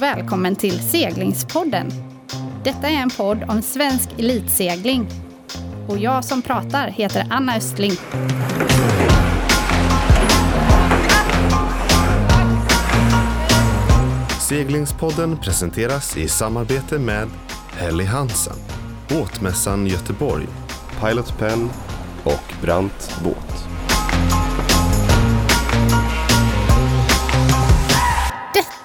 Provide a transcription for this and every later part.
och välkommen till Seglingspodden. Detta är en podd om svensk elitsegling. Och jag som pratar heter Anna Östling. Seglingspodden presenteras i samarbete med Helly Hansen, Båtmässan Göteborg, Pilot Pen och Brant Båt.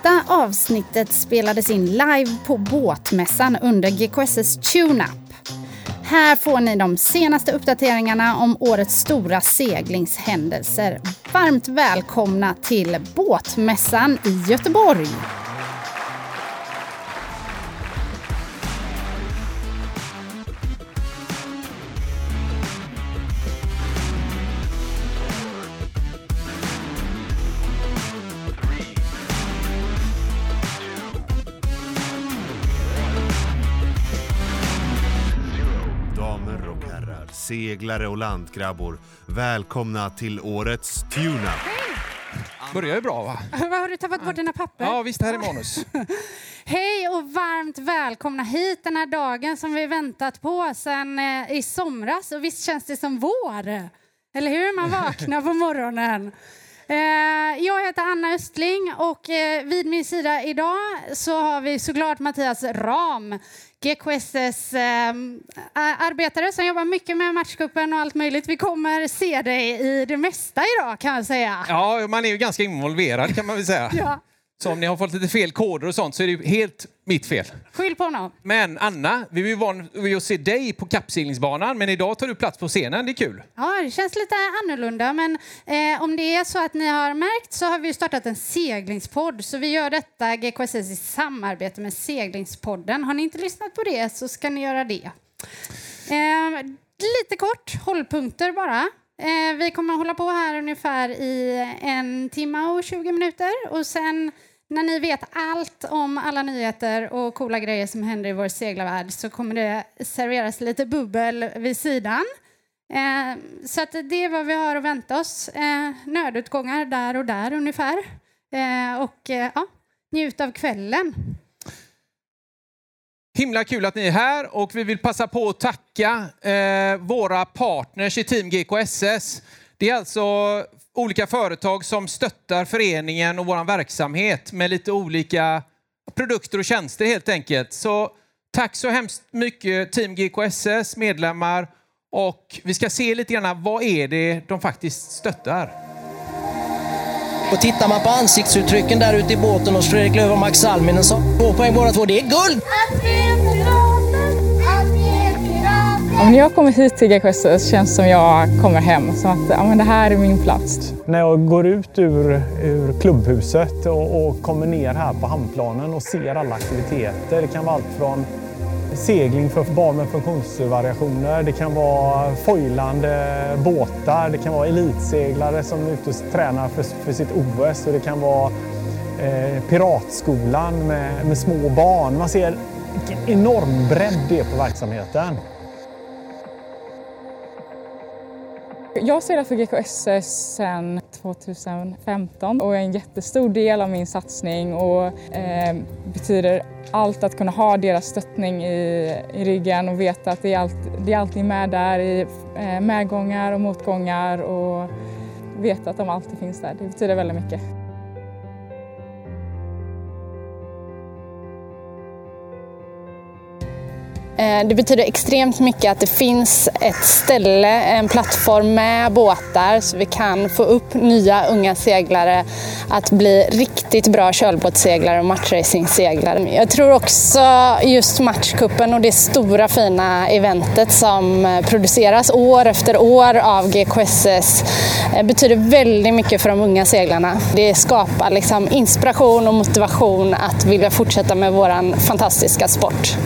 Detta avsnittet spelades in live på Båtmässan under GKSS TuneUp. Här får ni de senaste uppdateringarna om årets stora seglingshändelser. Varmt välkomna till Båtmässan i Göteborg! Seglare och landkrabbor, välkomna till årets Tuna. Börjar ju bra va? Vad har du tappat bort dina papper? Ja visst, här är manus. Hej och varmt välkomna hit den här dagen som vi väntat på sedan eh, i somras. Och visst känns det som vår? Eller hur? Man vaknar på morgonen. Eh, jag heter Anna Östling och eh, vid min sida idag så har vi såklart Mattias Ram, GKSS eh, arbetare som jobbar mycket med matchkuppen och allt möjligt. Vi kommer se dig i det mesta idag kan jag säga. Ja, man är ju ganska involverad kan man väl säga. Ja. Så om ni har fått lite fel koder och sånt så är det ju helt mitt fel. Skyll på honom. Men Anna, vi är ju van vid att se dig på kappseglingsbanan men idag tar du plats på scenen, det är kul. Ja, det känns lite annorlunda, men eh, om det är så att ni har märkt så har vi startat en seglingspodd. Så vi gör detta GKSS i samarbete med Seglingspodden. Har ni inte lyssnat på det så ska ni göra det. Eh, lite kort, hållpunkter bara. Eh, vi kommer att hålla på här ungefär i en timme och 20 minuter och sen när ni vet allt om alla nyheter och coola grejer som händer i vår seglarvärld så kommer det serveras lite bubbel vid sidan. Eh, så att det är vad vi har att vänta oss. Eh, nödutgångar där och där ungefär. Eh, och eh, ja, njut av kvällen. Himla kul att ni är här och vi vill passa på att tacka eh, våra partners i Team GKSS. Det är alltså olika företag som stöttar föreningen och vår verksamhet med lite olika produkter och tjänster helt enkelt. Så tack så hemskt mycket Team GKSS medlemmar och vi ska se lite grann vad är det de faktiskt stöttar. Och tittar man på ansiktsuttrycken där ute i båten hos Fredrik Löf och Max Salminen så två poäng båda två. Det är guld! När jag kommer hit till GKSS känns det som jag kommer hem. Som att ja, men det här är min plats. När jag går ut ur, ur klubbhuset och, och kommer ner här på hamnplanen och ser alla aktiviteter. Det kan vara allt från segling för barn med funktionsvariationer, det kan vara foilande båtar, det kan vara elitseglare som är ute och tränar för, för sitt OS och det kan vara eh, piratskolan med, med små barn. Man ser vilken enorm bredd det är på verksamheten. Jag seglar för GKSS sedan 2015 och är en jättestor del av min satsning och eh, betyder allt att kunna ha deras stöttning i, i ryggen och veta att det är, allt, det är alltid med där i eh, medgångar och motgångar och veta att de alltid finns där. Det betyder väldigt mycket. Eh, det betyder extremt mycket att det finns ett ställe, en plattform med båtar så vi kan få upp nya unga seglare att bli riktigt bra kölbåtsseglare och matchracingseglare. Jag tror också just matchkuppen och det stora fina eventet som produceras år efter år av GKSS eh, betyder väldigt mycket för de unga seglarna. Det skapar liksom inspiration och motivation att vilja fortsätta med vår fantastiska sport.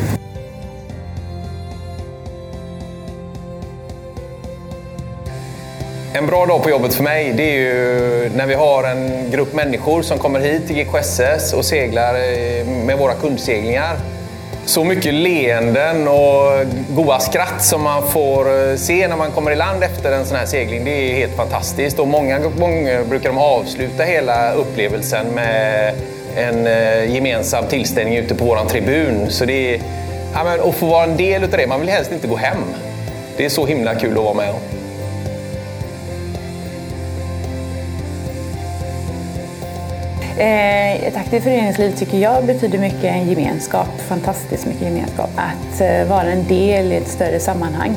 En bra dag på jobbet för mig det är ju när vi har en grupp människor som kommer hit till GKSS och seglar eh, med våra kundseglingar. Så mycket leenden och goa skratt som man får eh, se när man kommer i land efter en sån här segling, det är helt fantastiskt. Och många gånger brukar de avsluta hela upplevelsen med en eh, gemensam tillställning ute på våran tribun. Så det är, ja, men, att få vara en del av det, man vill helst inte gå hem. Det är så himla kul att vara med om. Eh, ett aktivt föreningsliv tycker jag betyder mycket gemenskap, fantastiskt mycket gemenskap. Att eh, vara en del i ett större sammanhang.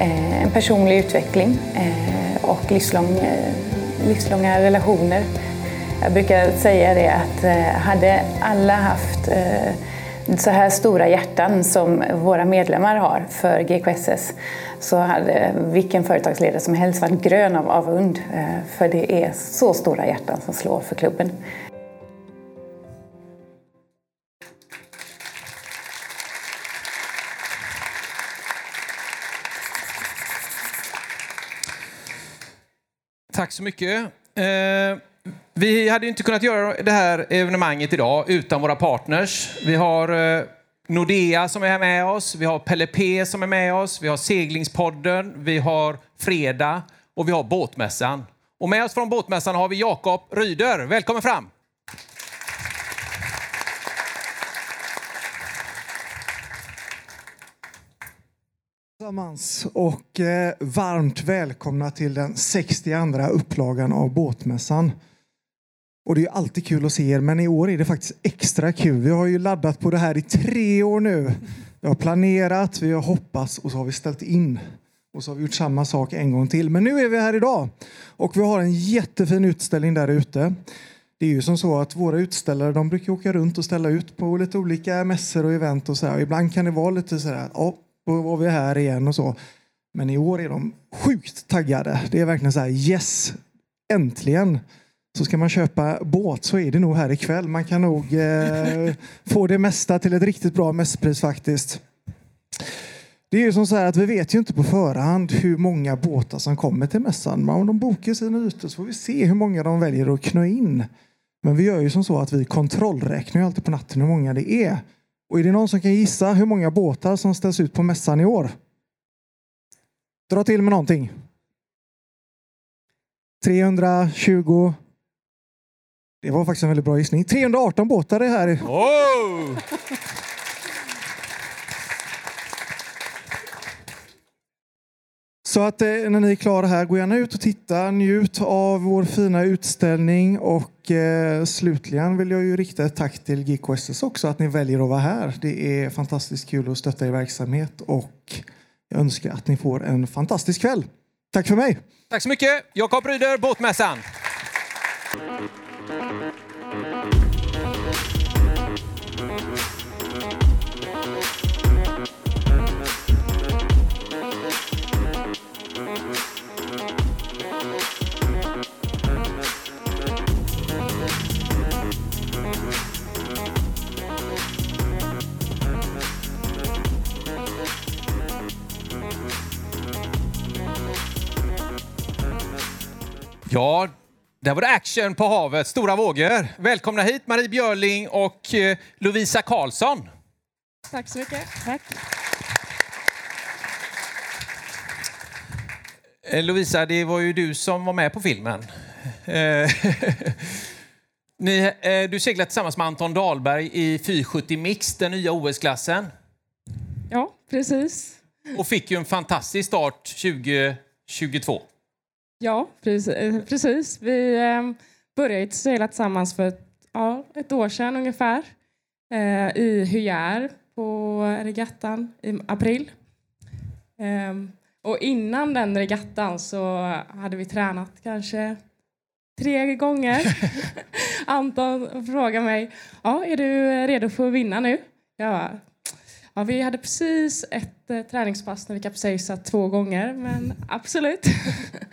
Eh, En personlig utveckling eh, och livslång, eh, livslånga relationer. Jag brukar säga det att eh, hade alla haft eh, så här stora hjärtan som våra medlemmar har för GKSS så hade vilken företagsledare som helst varit grön av avund. eh, För det är så stora hjärtan som slår för klubben. Tack så mycket. Eh, vi hade ju inte kunnat göra det här evenemanget idag utan våra partners. Vi har eh, Nordea som är här med oss, vi har Pelle P som är med oss, vi har Seglingspodden, vi har Freda och vi har Båtmässan. Och med oss från Båtmässan har vi Jakob Ryder. Välkommen fram! Allesammans och eh, varmt välkomna till den 62 upplagan av Båtmässan. Och det är alltid kul att se er, men i år är det faktiskt extra kul. Vi har ju laddat på det här i tre år nu. Vi har planerat, vi har hoppats och så har vi ställt in. Och så har vi gjort samma sak en gång till. Men nu är vi här idag och vi har en jättefin utställning där ute. Det är ju som så att våra utställare de brukar åka runt och ställa ut på lite olika mässor och event och så här. Och ibland kan det vara lite så här, ja, då var vi här igen och så. Men i år är de sjukt taggade. Det är verkligen så här, yes, äntligen så ska man köpa båt så är det nog här ikväll. Man kan nog eh, få det mesta till ett riktigt bra mässpris faktiskt. Det är ju som så här att vi vet ju inte på förhand hur många båtar som kommer till mässan. Men om de bokar sina ytor så får vi se hur många de väljer att knö in. Men vi gör ju som så att vi kontrollräknar ju alltid på natten hur många det är. Och är det någon som kan gissa hur många båtar som ställs ut på mässan i år? Dra till med någonting. 320. Det var faktiskt en väldigt bra gissning. 318 båtar är här. Oh! Så att eh, när ni är klara här, gå gärna ut och titta, njut av vår fina utställning och eh, slutligen vill jag ju rikta ett tack till GKSS också att ni väljer att vara här. Det är fantastiskt kul att stötta er verksamhet och jag önskar att ni får en fantastisk kväll. Tack för mig! Tack så mycket! Jakob Ryder, Båtmässan. Ja, där var det action på havet, stora vågor. Välkomna hit Marie Björling och eh, Lovisa Karlsson. Tack så mycket. Tack. Eh, Lovisa, det var ju du som var med på filmen. Eh, Ni, du seglar tillsammans med Anton Dahlberg i 470 Mix, den nya OS-klassen. Ja, precis. Och fick ju en fantastisk start 2022. Ja, precis. eh. Vi eh, började segla tillsammans för ett, ja, ett år sedan ungefär eh, i Hujär på regattan i april. Ehm, och innan den regattan så hade vi tränat kanske tre gånger. Anton frågade mig, ja, är du redo för att vinna nu? Jag bara, ja, vi hade precis ett eh, träningspass när vi kapsejsat två gånger, men absolut.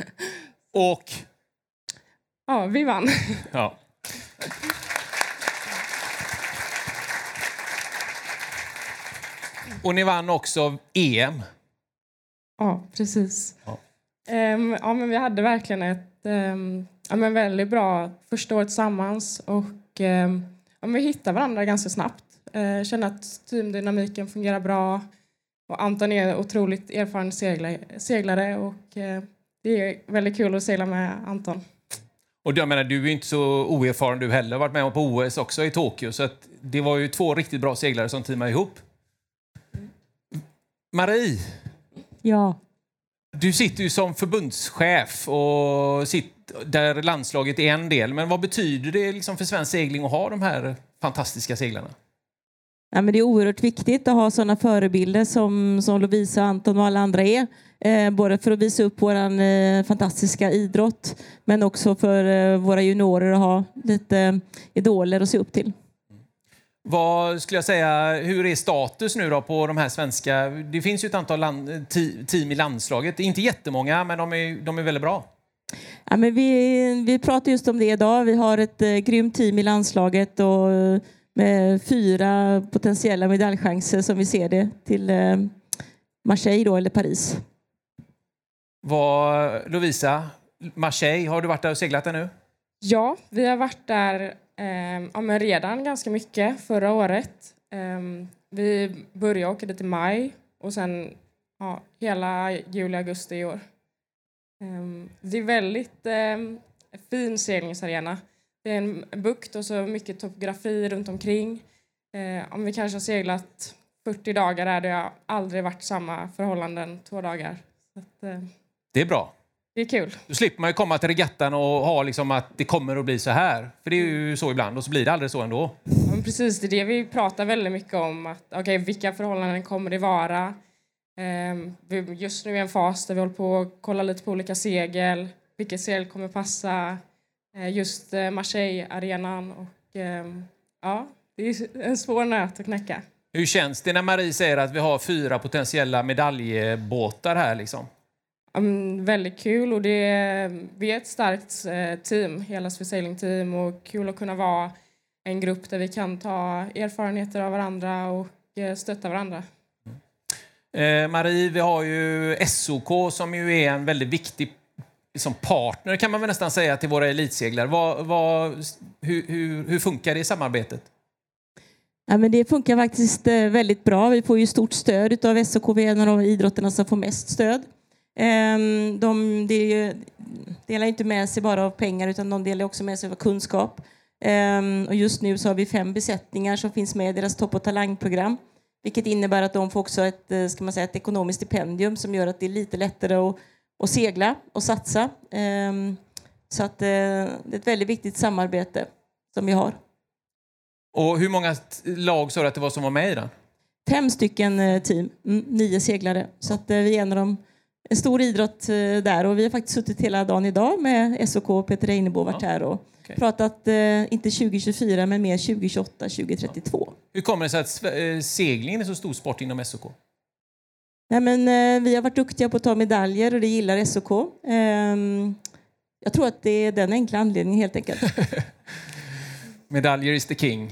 Och? Ja, vi vann. Ja. Och ni vann också EM. Ja, precis. Ehm, ja, men vi hade verkligen ett um, ja, men väldigt bra första år tillsammans och um, ja, vi hittade varandra ganska snabbt. Uh, kände att teamdynamiken fungerar bra och Anton är otroligt erfaren seglare, seglare och uh, det är väldigt kul att segla med Anton. Och jag menar, du är inte så oerfaren du heller. varit med på OS också i Tokyo. Så att det var ju två riktigt bra seglare som teamade ihop. Marie, Ja. du sitter ju som förbundschef och sitter där landslaget är en del. Men vad betyder det liksom för svensk segling att ha de här fantastiska seglarna? Ja, men det är oerhört viktigt att ha sådana förebilder som, som Lovisa, Anton och alla andra är. Eh, både för att visa upp vår eh, fantastiska idrott men också för eh, våra juniorer att ha lite idoler att se upp till. Vad skulle jag säga, hur är status nu då på de här svenska... Det finns ju ett antal land, team i landslaget. Inte jättemånga, men de är, de är väldigt bra. Ja, men vi, vi pratar just om det idag. Vi har ett eh, grymt team i landslaget och med fyra potentiella medaljchanser som vi ser det till eh, Marseille då, eller Paris. Vad, Lovisa, Marseille, har du varit där och seglat där nu? Ja, vi har varit där eh, ja, men redan ganska mycket förra året. Eh, vi började åka dit i maj och sen ja, hela juli, augusti i år. Eh, det är väldigt eh, fin seglingsarena. Det är en bukt och så mycket topografi runt omkring. Eh, om vi kanske har seglat 40 dagar där det har aldrig varit samma förhållanden två dagar. Att, eh, Det är bra. det är kul. Då slipper man ju komma till regattan och ha liksom att det kommer att bli så här. För det är ju så ibland och så blir det aldrig så ändå. Ja, precis, det är det vi pratar väldigt mycket om. Att, okay, vilka förhållanden kommer det vara? Vi, just nu är en fas där vi håller på att kolla lite på olika segel. Vilket segel kommer passa eh, just eh, Marseille-arenan? Och, ehm, ja, det är en svår nöt att knäcka. Hur känns det när Marie säger att vi har fyra potentiella medaljbåtar här liksom? Mm, väldigt kul och det är, vi är ett starkt eh, team, hela Swiss Sailing Team och kul att kunna vara en grupp där vi kan ta erfarenheter av varandra och eh, stötta varandra. Eh, Marie, vi har ju SOK som ju är en väldigt viktig som partner kan man väl nästan säga till våra elitseglare. Vad, vad, hur, hur, hur funkar det i samarbetet? Ja, men det funkar faktiskt eh, väldigt bra. Vi får ju stort stöd av SOK. Vi är en av de idrotterna som får mest stöd. Ehm, de ju- delar inte med sig bara av pengar utan de delar också med sig av kunskap. Ehm, och just nu så har vi fem besättningar som finns med i deras topp och talangprogram. Vilket innebär att de får också ett, eh, ska man säga, ett ekonomiskt stipendium som gör att det är lite lättare att, att segla och satsa. Ehm, Så att eh, det är ett väldigt viktigt samarbete som vi har. Och hur många lag sa du att det var som var med i den? Fem stycken eh, team, mm, nio seglare. Så att eh, vi är en av dem. En stor idrott där och vi har faktiskt suttit hela dagen idag med SOK och Peter Einebo varit här och pratat, eh, inte 2024 men mer 2028, 2032. Hur kommer det sig att seglingen är så stor sport inom SOK? Nej, men, eh, vi har varit duktiga på att ta medaljer och det gillar SOK. Ehm, jag tror att det är den enkla anledningen helt enkelt. Medaljer is the king.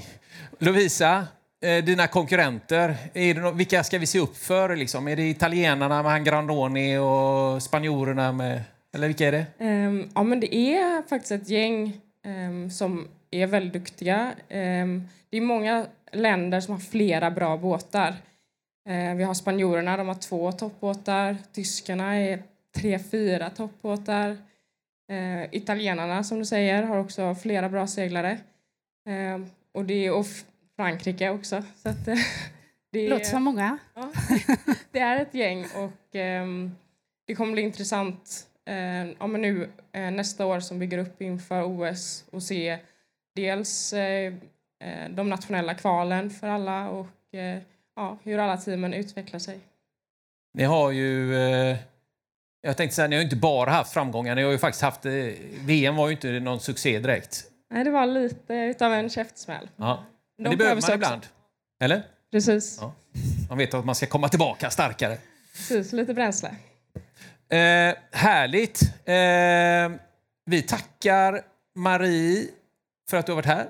Lovisa, eh, dina konkurrenter, är det nå- vilka ska vi se upp för? Liksom? Är det italienarna med han Grandoni och spanjorerna med... Eller vilka är det? Ehm, ja, men det är faktiskt ett gäng ehm, som är väldigt duktiga. Ehm, det är många länder som har flera bra båtar. Ehm, vi har spanjorerna, de har två toppbåtar. Tyskarna är tre, fyra toppbåtar. Ehm, italienarna, som du säger, har också flera bra seglare. Ehm, och, det är, och Frankrike också. Så att, eh, det Låter som många. Ja, det är ett gäng och ehm, det kommer bli intressant eh, ja, men nu eh, nästa år som bygger upp inför OS och se dels eh, eh, de nationella kvalen för alla och eh, ja, hur alla teamen utvecklar sig. Ni har ju... Eh, jag tänkte säga, ni har inte bara haft framgångar. Ni har ju faktiskt haft... Eh, VM var ju inte någon succé direkt. Nej, det var lite utav en käftsmäll. Ja. Men De det behöver man ibland. Eller? Precis. Ja. Man vet att man ska komma tillbaka starkare. Precis, lite bränsle. Eh, härligt. Eh, vi tackar Marie för att du har varit här.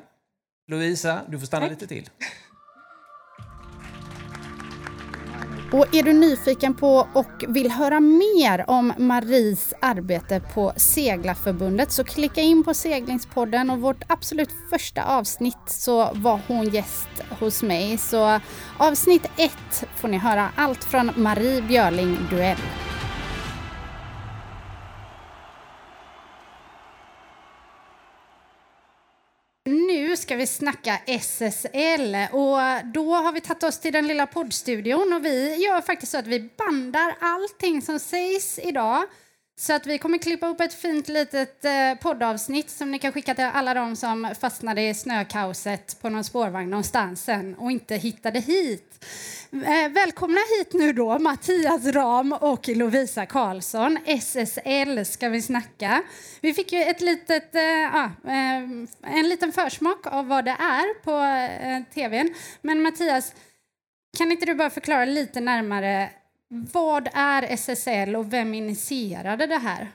Lovisa, du får stanna lite till. Och är du nyfiken på och vill höra mer om Maries arbete på Seglarförbundet så klicka in på Seglingspodden och vårt absolut första avsnitt så var hon gäst hos mig. Så avsnitt ett får ni höra allt från Marie Björling Duell. Ska vi snacka SSL. Och då har vi tagit oss till den lilla poddstudion och vi gör faktiskt så att vi bandar allting som sägs idag. Så att vi kommer klippa upp ett fint litet eh, poddavsnitt som ni kan skicka till alla de som fastnade i snökaoset på någon spårvagn någonstans sen och inte hittade hit. Eh, välkomna hit nu då Mattias Ram och Lovisa Karlsson. SSL ska vi snacka. Vi fick ju ett litet, eh, eh, en liten försmak av vad det är på eh, tvn. Men Mattias, kan inte du bara förklara lite närmare vad är SSL och vem initierade det här?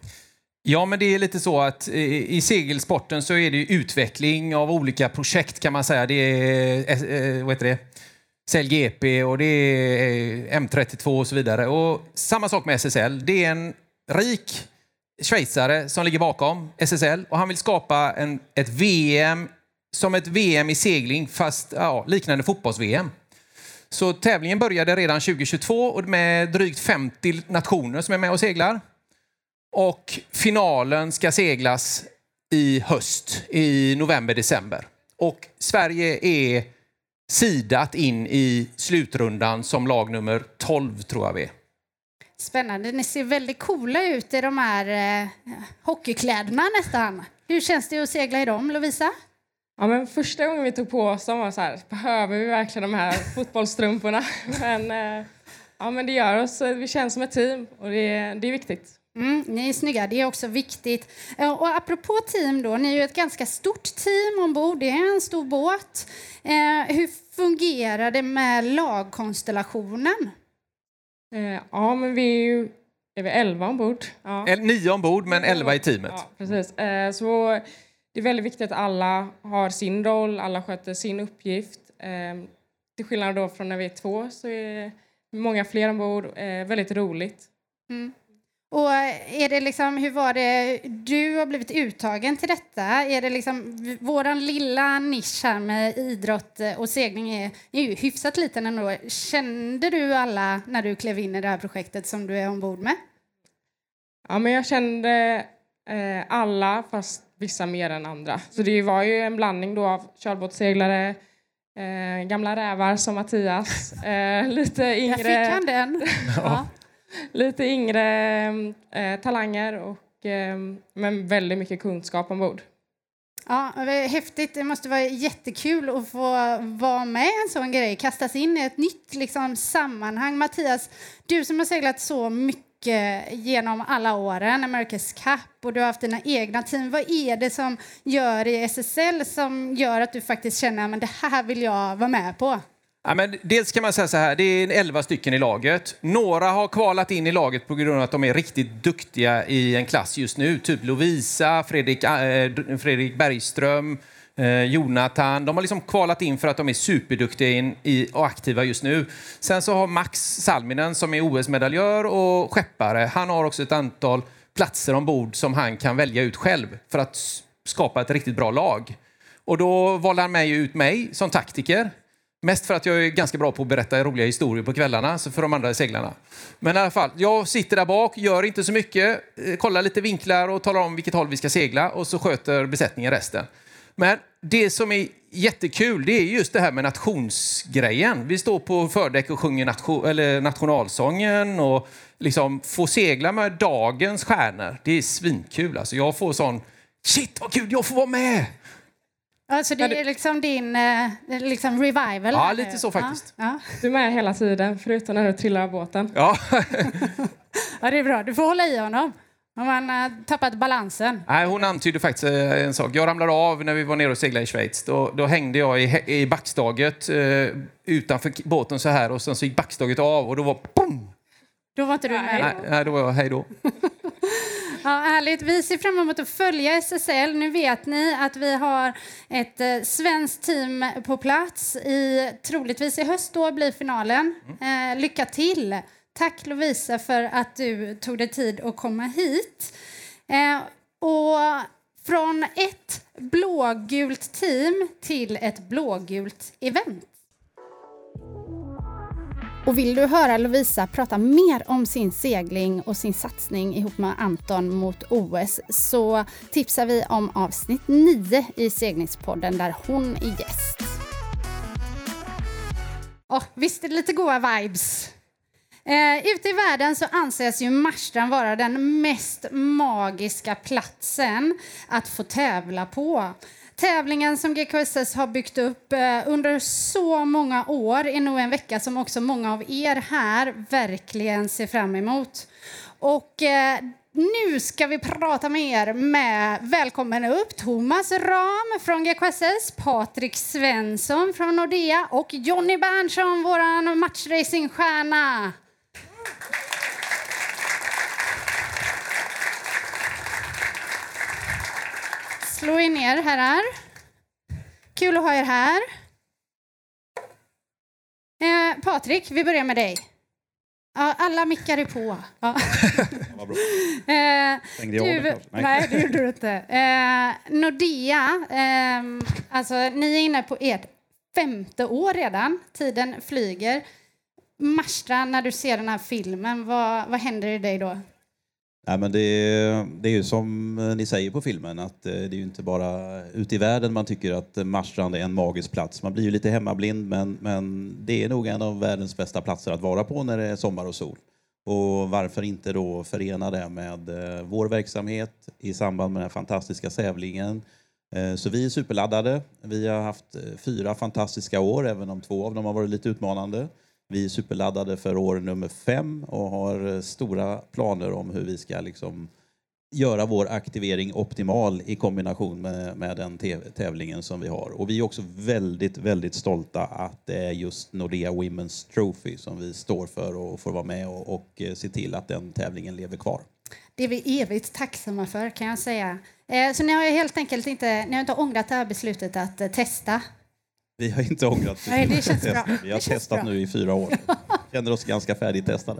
Ja, men det är lite så att i segelsporten så är det utveckling av olika projekt kan man säga. Det är, eh, eh, vad heter det? Sälj GP och det är eh, M32 och så vidare. Och samma sak med SSL. Det är en rik schweizare som ligger bakom SSL och han vill skapa en, ett VM som ett VM i segling fast ja, liknande fotbolls-VM. Så tävlingen började redan 2022 med drygt 50 nationer som är med och seglar. Och finalen ska seglas i höst, i november-december. Och Sverige är sidat in i slutrundan som lag nummer 12, tror jag vi är. Spännande. Ni ser väldigt coola ut i de här eh, hockeykläderna nästan. Hur känns det att segla i dem, Lovisa? Ja, men första gången vi tog på oss dem var så här, behöver vi verkligen de här fotbollstrumporna? Men, eh, ja, men det gör oss, vi känns som ett team och det, det är viktigt. Mm, ni är snygga, det är också viktigt. Eh, och apropå team då, ni är ju ett ganska stort team ombord, det är en stor båt. Eh, hur fungerar det med lagkonstellationen? Eh, ja, men vi är ju är vi elva ombord. Ja. Nio ombord, men elva i teamet. Ja, precis. Eh, så det är väldigt viktigt att alla har sin roll, alla sköter sin uppgift. Eh, till skillnad då från när vi är två så är många fler ombord. Eh, väldigt roligt. Mm. Och är det liksom, hur var det, du har blivit uttagen till detta. Är det liksom, våran lilla nisch här med idrott och segling är, är ju hyfsat liten ändå. Kände du alla när du klev in i det här projektet som du är ombord med? Ja, men jag kände eh, alla, fast vissa mer än andra. Så det var ju en blandning då av körbåtsseglare, eh, gamla rävar som Mattias, eh, lite yngre... Där fick han den. ja. Lite yngre eh, talanger, och, eh, men väldigt mycket kunskap ombord. Ja, häftigt. Det måste vara jättekul att få vara med i en sån grej, kastas in i ett nytt liksom, sammanhang. Mattias, du som har seglat så mycket Eh, genom alla åren, America's Cup, och du har haft dina egna team. Vad är det som gör i SSL som gör att du faktiskt känner att det här vill jag vara med på? Ja, men dels kan man säga så här, det är 11 stycken i laget. Några har kvalat in i laget på grund av att de är riktigt duktiga i en klass just nu. Typ Lovisa, Fredrik, äh, Fredrik Bergström, eh, Jonathan. De har liksom kvalat in för att de är superduktiga in, i, och aktiva just nu. Sen så har Max Salminen som är OS-medaljör och skeppare. Han har också ett antal platser ombord som han kan välja ut själv för att skapa ett riktigt bra lag. Och då valde han mig ut mig som taktiker. Mest för att jag är ganska bra på att berätta roliga historier på kvällarna för de andra seglarna. Men i alla fall, jag sitter där bak, gör inte så mycket, eh, kollar lite vinklar och talar om vilket håll vi ska segla och så sköter besättningen resten. Men det som är jättekul det är just det här med nationsgrejen. Vi står på fördäck och sjunger nation, eller nationalsången och liksom får segla med dagens stjärnor. Det är svinkul. Alltså jag får sån, shit vad kul, jag får vara med! Alltså det är liksom din uh, liksom revival? Ja, lite så faktiskt. Ja, ja. Du är med hela tiden, förutom när du trillar av båten. Ja. ja, det är bra. Du får hålla i honom. Om man har tappat balansen. Nej, hon antydde faktiskt eh, en sak. Jag ramlade av när vi var nere och seglade i Schweiz. Då, då hängde jag i, i backstaget eh, utanför båten så här och sen så gick backstaget av och då var boom! Då var inte du med? Nej, nej då var jag hej då. Ja, härligt. Vi ser fram emot att följa SSL. Nu vet ni att vi har ett eh, svenskt team på plats. I, troligtvis i höst då blir finalen. Mm. Eh, lycka till! Tack Lovisa för att du tog dig tid att komma hit. Eh, och från ett blågult team till ett blågult event. Och vill du höra Lovisa prata mer om sin segling och sin satsning ihop med Anton mot OS så tipsar vi om avsnitt 9 i seglingspodden där hon är gäst. Oh, visst är det lite goa vibes? Eh, ute i världen så anses ju Marstrand vara den mest magiska platsen att få tävla på. Tävlingen som GKSS har byggt upp eh, under så många år är nog en vecka som också många av er här verkligen ser fram emot. Och eh, nu ska vi prata med er med välkommen upp Thomas Ram från GKSS, Patrik Svensson från Nordea och Jonny Berntsson, vår matchracingstjärna. Slå er ner, herrar. Kul att ha er här. Eh, Patrik, vi börjar med dig. Ja, alla mickar är på. Ja. Vad bra. Eh, du? Nej. nej, det gjorde du inte. Eh, Nordea, ehm, alltså ni är inne på ert femte år redan. Tiden flyger. Marstrand, när du ser den här filmen, vad, vad händer i dig då? Nej, men det, är, det är ju som eh, ni säger på filmen att eh, det är ju inte bara ute i världen man tycker att Marstrand är en magisk plats. Man blir ju lite hemmablind men, men det är nog en av världens bästa platser att vara på när det är sommar och sol. Och varför inte då förena det med eh, vår verksamhet i samband med den här fantastiska tävlingen. Så vi är superladdade. Vi har haft fyra fantastiska år, även om två av dem har varit lite utmanande. Vi är superladdade för år nummer fem och har eh, stora planer om hur vi ska liksom göra vår aktivering optimal i kombination med, med den tävlingen som vi har. Och vi är också väldigt, väldigt stolta att det är just Nordea Women's Trophy som vi står för och får vara med och, och eh, se till att den tävlingen lever kvar. Det är vi evigt tacksamma för kan jag säga. Eh, så ni har helt enkelt inte, ni har inte ångrat det här beslutet att testa. Vi har inte ångrat Nej, det känns bra. Vi har Det känns testat bra. nu i fyra år. Känner oss ganska färdigtestade.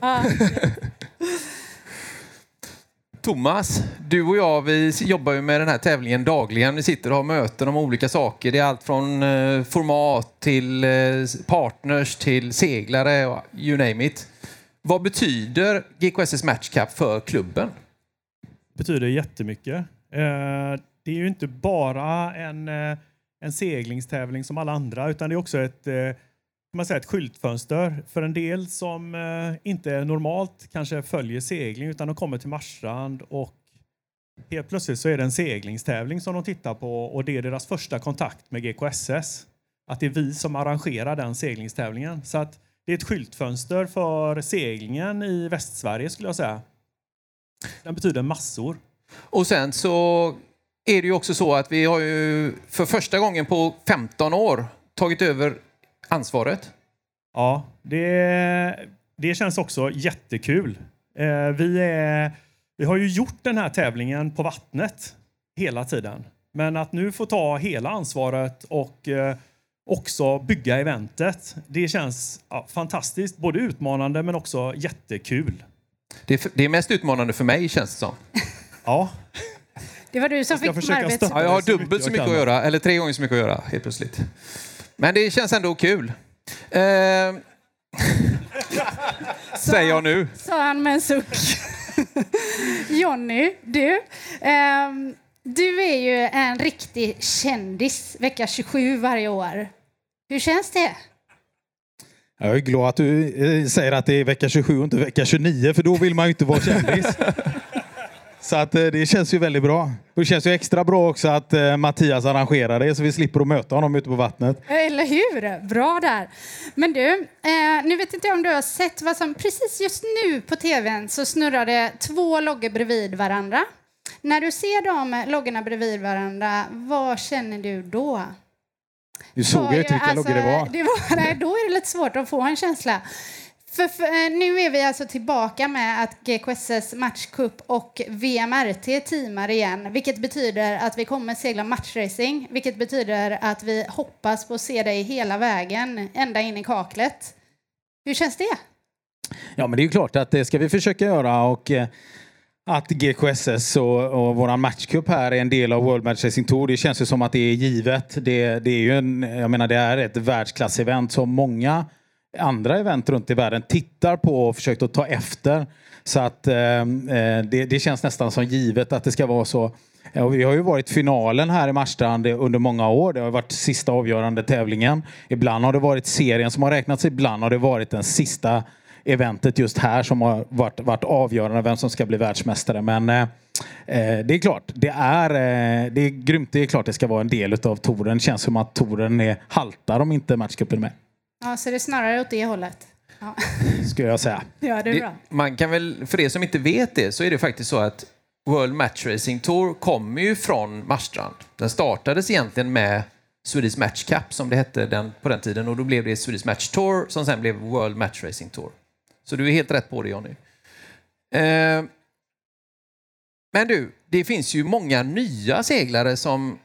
Thomas, du och jag vi jobbar ju med den här tävlingen dagligen. Vi sitter och har möten om olika saker. Det är allt från eh, format till eh, partners till seglare, och you name it. Vad betyder GKSS Match Cup för klubben? betyder jättemycket. Eh, Det är ju inte bara en, en seglingstävling som alla andra utan det är också ett, eh, kan man säga, ett skyltfönster för en del som eh, inte normalt kanske följer segling utan de kommer till Marstrand och helt plötsligt så är det en seglingstävling som de tittar på och det är deras första kontakt med GKSS. Att det är vi som arrangerar den seglingstävlingen. Så att det är ett skyltfönster för seglingen i Västsverige skulle jag säga. Den betyder massor. Och sen så är det ju också så att vi har ju för första gången på 15 år tagit över ansvaret. Ja, det, det känns också jättekul. Eh, vi, är, vi har ju gjort den här tävlingen på vattnet hela tiden. Men att nu få ta hela ansvaret och eh, också bygga eventet, det känns ja, fantastiskt. Både utmanande men också jättekul. Det är, det är mest utmanande för mig känns det som. Ja. Det var du som fick försöka arbets... Ja, jag har dubbelt så mycket att göra, eller tre gånger så mycket att göra helt plötsligt. Men det känns ändå kul. Eh, säger jag nu. Sa han med en suck. Jonny, du. ehm, du är ju en riktig kändis vecka 27 varje år. Hur känns det? Jag är glad att du eh, säger att det är vecka 27 och inte vecka 29 för då vill man ju inte vara kändis. Så att eh, det känns ju väldigt bra. Och det känns ju extra bra också att eh, Mattias arrangerar det så vi slipper att möta honom ute på vattnet. Eller hur? Bra där. Men du, eh, nu vet inte jag om du har sett vad som precis just nu på tvn så snurrar det två loggor bredvid varandra. När du ser de loggorna bredvid varandra, vad känner du då? Du såg ju ju- vilka loggor det var. det var nej, då är det lite svårt att få en känsla. För, för, eh, nu är vi alltså tillbaka med att GKSS Matchcup och VMRT teamar igen, vilket betyder att vi kommer segla matchracing, vilket betyder att vi hoppas på att se dig hela vägen, ända in i kaklet. Hur känns det? Ja, men det är ju klart att det ska vi försöka göra och eh, att GKSS och, och våran matchcup här är en del av World Match Racing Tour. Det känns ju som att det är givet. Det, det är ju en, jag menar, det är ett världsklassevent som många andra event runt i världen tittar på och försökt att ta efter. Så att eh, eh, det, det känns nästan som givet att det ska vara så. Ja, och vi har ju varit finalen här i Marstrand under många år. Det har varit sista avgörande tävlingen. Ibland har det varit serien som har räknats, ibland har det varit den sista eventet just här som har varit, varit avgörande vem som ska bli världsmästare. Men eh, eh det är klart, det är, eh, det är grymt. Det är klart det ska vara en del av touren. Det känns som att touren är haltar om inte matchcupen är med. Ja, så det är snarare åt det hållet. Ja. Skulle jag säga. Ja, det är bra. man kan väl, för er som inte vet det, så är det faktiskt så att World Match Racing Tour kommer ju från Marstrand. Den startades egentligen med Swedish Match Cup som det hette den, på den tiden och då blev det Swedish Match Tour som sen blev World Match Racing Tour. Så du är helt rätt på det Jonny. Eh, men du, det finns ju många nya seglare som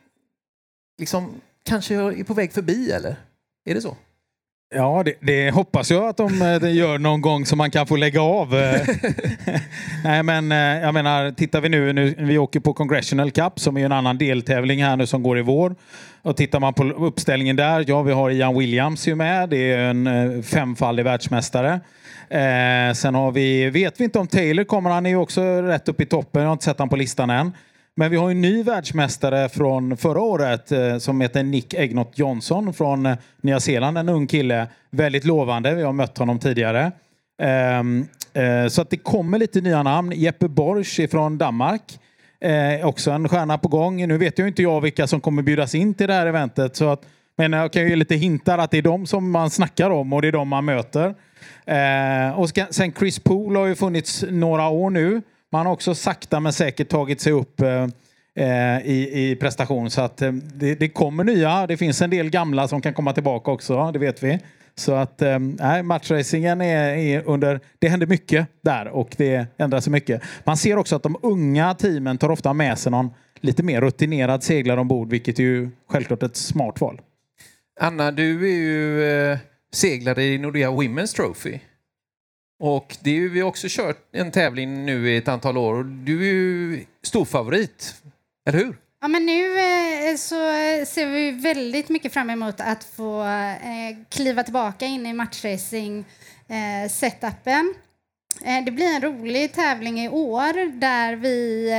liksom kanske är på väg förbi eller? Är det så? Ja, det, det, hoppas jag att de, eh, de gör någon gång så man kan få lägga av. Eh. Nej, men eh, jag menar, tittar vi nu, nu, vi åker på Congressional Cup som är en annan deltävling här nu som går i vår. Och tittar man på uppställningen där, ja vi har Ian Williams ju med, det är en femfaldig världsmästare. Eh, sen har vi, vet vi inte om Taylor kommer, han är ju också rätt upp i toppen, jag har inte sett honom på listan än. Men vi har en ny världsmästare från förra året eh, som heter Nick Egnott Johnson från eh, Nya Zeeland. En ung kille. Väldigt lovande. Vi har mött honom tidigare. Ehm, eh, så att det kommer lite nya namn. Jeppe Borsch från Danmark. Eh, också en stjärna på gång. Nu vet ju inte jag vilka som kommer bjudas in till det här eventet. Så att, men jag kan ju ge lite hintar att det är de som man snackar om och det är de man möter. Eh, och sen Chris Poole har ju funnits några år nu. Man har också sakta men säkert tagit sig upp eh, eh, i, i prestation. Så att eh, det, det, kommer nya. Det finns en del gamla som kan komma tillbaka också, det vet vi. Så att eh, nej, matchracingen är, är, under... Det händer mycket där och det ändrar sig mycket. Man ser också att de unga teamen tar ofta med sig någon lite mer rutinerad seglare ombord, vilket är ju självklart ett smart val. Anna, du är ju eh, seglare i Nordea Women's Trophy. Och det är ju, vi har också kört en tävling nu i ett antal år och du är ju storfavorit, eller hur? Ja, men nu eh, så eh, ser vi väldigt mycket fram emot att få eh, kliva tillbaka in i matchracing-setupen. Det blir en rolig tävling i år där vi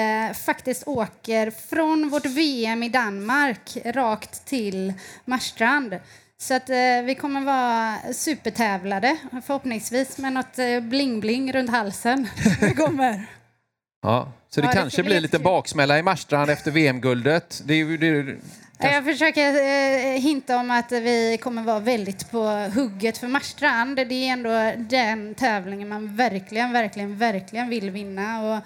faktiskt åker från vårt VM i Danmark rakt till Marstrand. Så att eh, vi kommer vara supertävlade förhoppningsvis med något eh, bling-bling runt halsen. vi kommer. Ja, så det ja, kanske det blir lite baksmälla i Marstrand efter VM-guldet. Det, det, det, jag försöker eh, hinta om att vi kommer vara väldigt på hugget för Marstrand. Det är ändå den tävlingen man verkligen, verkligen, verkligen vill vinna. Och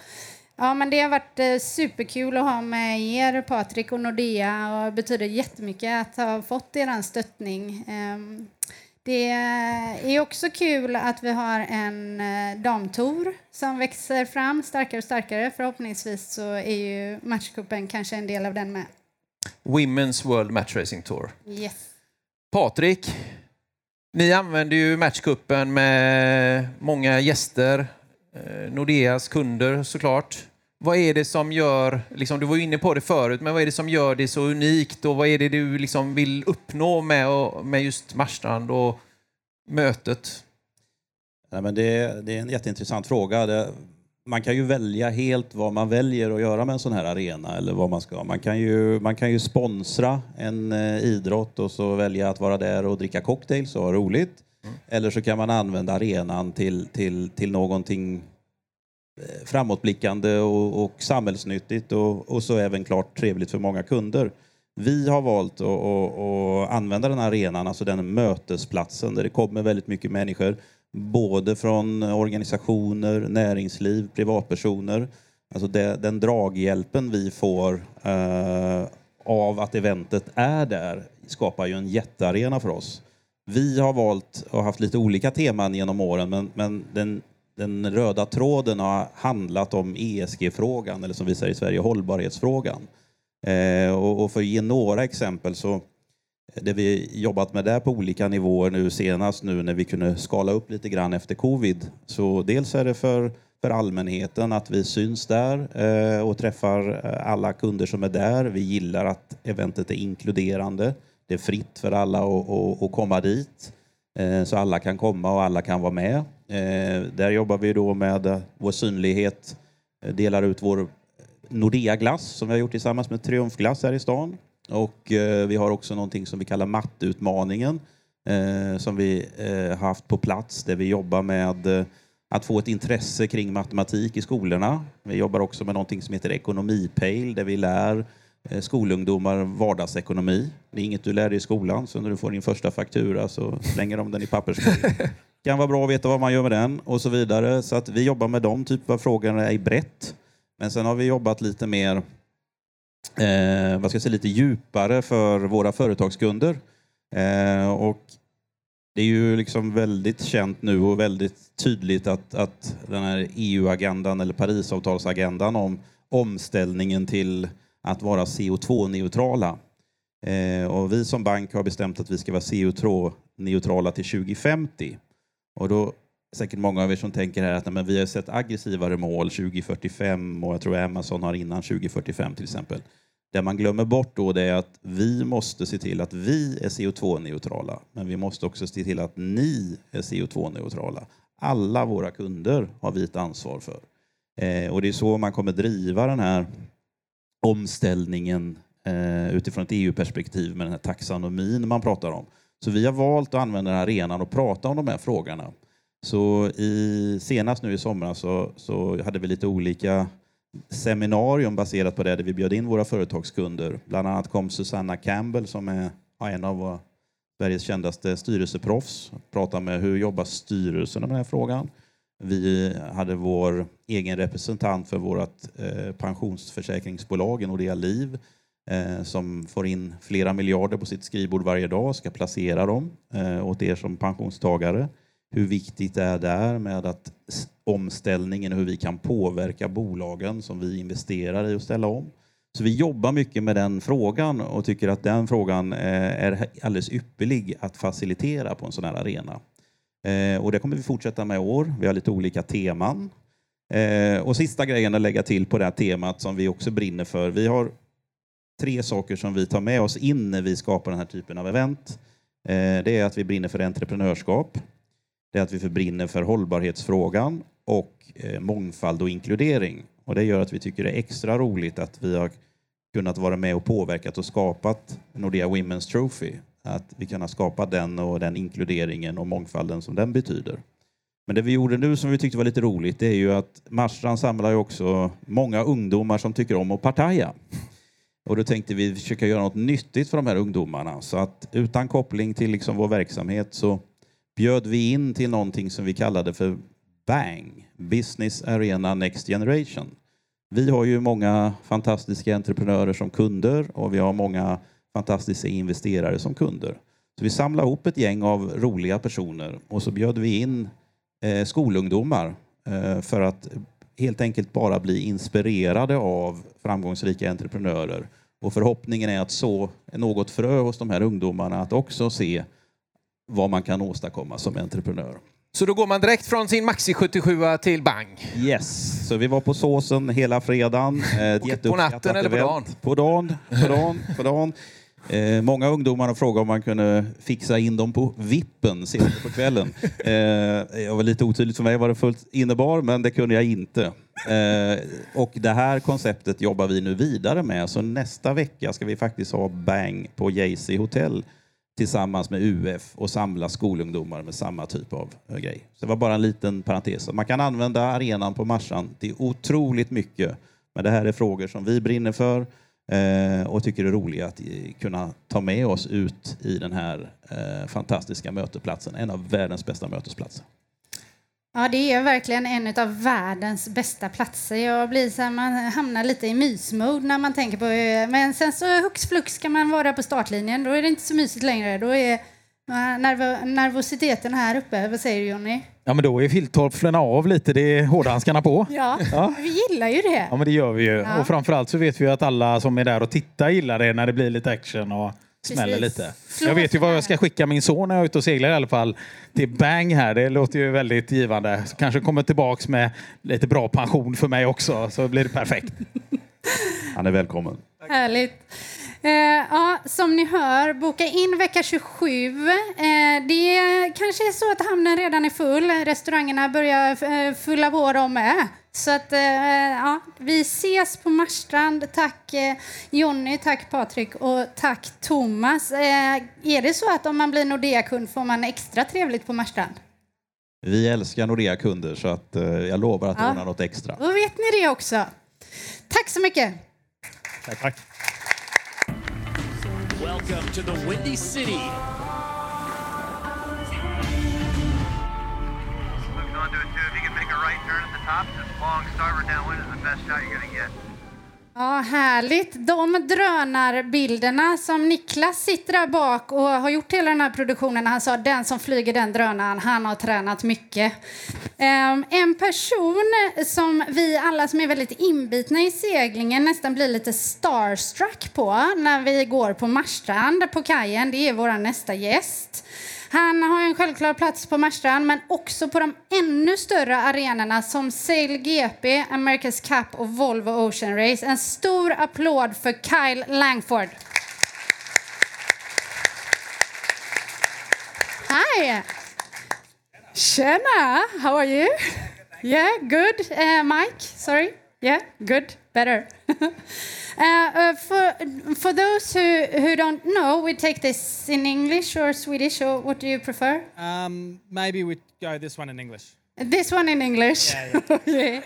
Ja, men det har varit eh, superkul att ha med er, Patrik och Nordea. Och det betyder jättemycket att ha fått er stöttning. Eh, det är också kul att vi har en eh, damtour som växer fram starkare och starkare. Förhoppningsvis så är ju matchcupen kanske en del av den med. Women's World Match Racing Tour. Yes. Patrik, ni använder ju matchcupen med många gäster Eh, Nordeas kunder såklart. Vad är det som gör, liksom, du var inne på det förut, men vad är det som gör det så unikt och vad är det du liksom vill uppnå med, med just Marstrand och mötet? Nej, men det, det är en jätteintressant fråga. Det, man kan ju välja helt vad man väljer att göra med en sån här arena eller vad man ska. Man kan ju, man kan ju sponsra en eh, idrott och så välja att vara där och dricka cocktails och ha roligt. Eller så kan man använda arenan till, till, till någonting eh, framåtblickande och, och samhällsnyttigt och, och så även klart trevligt för många kunder. Vi har valt att, att, att, använda den här arenan, alltså den mötesplatsen där det kommer väldigt mycket människor, både från organisationer, näringsliv, privatpersoner. Alltså det, den draghjälpen vi får eh, av att eventet är där skapar ju en jättearena för oss. Vi har valt och haft lite olika teman genom åren men, men den, den röda tråden har handlat om ESG-frågan eller som vi säger i Sverige hållbarhetsfrågan. Eh, och, och, för att ge några exempel så det vi jobbat med där på olika nivåer nu senast nu när vi kunde skala upp lite grann efter covid. Så dels är det för, för allmänheten att vi syns där eh, och träffar alla kunder som är där. Vi gillar att eventet är inkluderande. Det är fritt för alla att, att, att komma dit. Eh, så alla kan komma och alla kan vara med. Eh, där jobbar vi då med eh, vår synlighet, delar ut vår Nordea-glass som vi har gjort tillsammans med Triumfglass här i stan. Och vi har också någonting som vi kallar matteutmaningen som vi haft på plats där vi jobbar med att få ett intresse kring matematik i skolorna. Vi jobbar också med någonting som heter ekonomipejl där vi lär skolungdomar vardagsekonomi. Det är inget du lär dig i skolan, så när du får din första faktura så slänger de den i papperskorgen. Kan vara bra att veta vad man gör med den och så vidare. Så att vi jobbar med de typer av frågorna i brett. Men sen har vi jobbat lite mer eh, vad ska jag säga, lite djupare för våra företagskunder. Eh, och det är ju liksom väldigt känt nu och väldigt tydligt att, att den här EU-agendan eller Parisavtalsagendan om omställningen till att vara CO2-neutrala. Eh, och vi som bank har bestämt att vi ska vara CO2-neutrala till 2050. Och då säkert många av er som tänker här att nej, men vi har sett aggressivare mål 2045 och jag tror Amazon har innan 2045 till exempel. Det man glömmer bort då det är att vi måste se till att vi är CO2-neutrala. Men vi måste också se till att ni är CO2-neutrala. Alla våra kunder har vi ett ansvar för. Eh, och det är så man kommer driva den här omställningen eh, utifrån ett EU-perspektiv med den här taxonomin man pratar om. Så vi har valt att använda den här arenan och prata om de här frågorna. Så i, senast nu i somras så, så hade vi lite olika seminarium baserat på det där vi bjöd in våra företagskunder. Bland annat kom Susanna Campbell som är en av Sveriges kändaste styrelseproffs. och pratade med hur jobbar styrelsen med den här frågan. Vi hade vår egen representant för vårt eh, pensionsförsäkringsbolag, Nordea Liv, eh, som får in flera miljarder på sitt skrivbord varje dag och ska placera dem eh, åt er som pensionstagare. Hur viktigt det är där med att omställningen och hur vi kan påverka bolagen som vi investerar i att ställa om. Så vi jobbar mycket med den frågan och tycker att den frågan är alldeles ypperlig att facilitera på en sån här arena. Eh, Och det kommer vi fortsätta med i år. Vi har lite olika teman. Eh, Och sista grejen att lägga till på det här temat som vi också brinner för. Vi har tre saker som vi tar med oss in när vi skapar den här typen av event. Eh, Det är att vi brinner för entreprenörskap. Det är att vi brinner för hållbarhetsfrågan och eh, mångfald och inkludering. Och det gör att vi tycker det är extra roligt att vi har kunnat vara med och påverkat och skapat Nordea Women's Trophy. Att vi kan ha skapat den och den inkluderingen och mångfalden som den betyder. Men det vi gjorde nu som vi tyckte var lite roligt det är ju att Marstrand samlar ju också många ungdomar som tycker om att partaja. Och då tänkte vi försöka göra något nyttigt för de här ungdomarna. Så att utan koppling till liksom vår verksamhet så bjöd vi in till någonting som vi kallade för BANG, Business Arena Next Generation. Vi har ju många fantastiska entreprenörer som kunder och vi har många fantastiska investerare som kunder. Så vi samlade ihop ett gäng av roliga personer och så bjöd vi in eh, skolungdomar eh, för att helt enkelt bara bli inspirerade av framgångsrika entreprenörer. Och förhoppningen är att så något frö hos de här ungdomarna att också se vad man kan åstadkomma som entreprenör. Så då går man direkt från sin Maxi 77 till Bang? Yes, så vi var på såsen hela fredagen. Eh, ett på natten eller på dagen? På dagen. På dagen, på dagen. Eh, många ungdomar har frågat om man kunde fixa in dem på vippen senare på kvällen. Eh, jag var lite otydligt för mig vad det fullt innebar, men det kunde jag inte. Eh, och det här konceptet jobbar vi nu vidare med, så nästa vecka ska vi faktiskt ha Bang på Jaycee Hotel tillsammans med UF och samla skolungdomar med samma typ av eh, grej. Så det var bara en liten parentes. Man kan använda arenan på Marsan till otroligt mycket. Men det här är frågor som vi brinner för Eh, och tycker det är roligt att eh, kunna ta med oss ut i den här eh, fantastiska mötesplatsen. En av världens bästa mötesplatser. Ja, det är verkligen en av världens bästa platser. Jag blir så här, man hamnar lite i mysmode när man tänker på eh, Men sen så hux flux kan man vara på startlinjen. Då är det inte så mysigt längre. Då är nerv nervositeten här uppe. Vad säger du Jonny? Ja, men då är filttofflorna av lite. Det är hårdhandskarna på. Ja, Ja. vi gillar ju det. Ja, men det gör vi ju. Ja. Och framförallt så vet vi ju att alla som är där och tittar gillar det när det blir lite action och smäller Precis. lite. Slå Jag vet ju vad jag ska skicka min son när jag är ute och seglar i alla fall. Till Bang här. Det låter ju väldigt givande. Så kanske kommer tillbaks med lite bra pension för mig också. Så blir det perfekt. Han är välkommen. Härligt. Eh, ja, som ni hör, boka in vecka 27. Eh, det kanske är så att hamnen redan är full. Restaurangerna börjar eh, fylla på dem med. Så att, eh, ja, vi ses på Marstrand. Tack eh, Jonny, tack Patrik och tack Thomas. Eh, är det så att om man blir Nordea-kund får man extra trevligt på Marstrand? Vi älskar Nordea-kunder så att, eh, jag lovar att Ja. ordna något extra. Då vet ni det också. Tack så mycket. Tack, tack. Welcome to the Windy City. Moving on to a two. If you can make a right turn at the top, just long starboard downwind is the best shot you're going to get. Ja, härligt. De drönarbilderna som Niklas sitter där bak och har gjort hela den här produktionen. Han sa den som flyger den drönaren, han har tränat mycket. Ehm, en person som vi alla som är väldigt inbitna i seglingen nästan blir lite starstruck på när vi går på Marstrand på kajen, det är vår nästa gäst. Han har en självklar plats på Marstrand men också på de ännu större arenorna som Sail GP, America's Cup och Volvo Ocean Race. En stor applåd för Kyle Langford. Hi! Tjena! How are you? Yeah, good. Uh, Mike, sorry. Yeah, good. Better. Uh, uh, for for those who, who don't know, we take this in English or Swedish, or what do you prefer? Um, maybe we go this one in English. This one in English. Yeah, okay.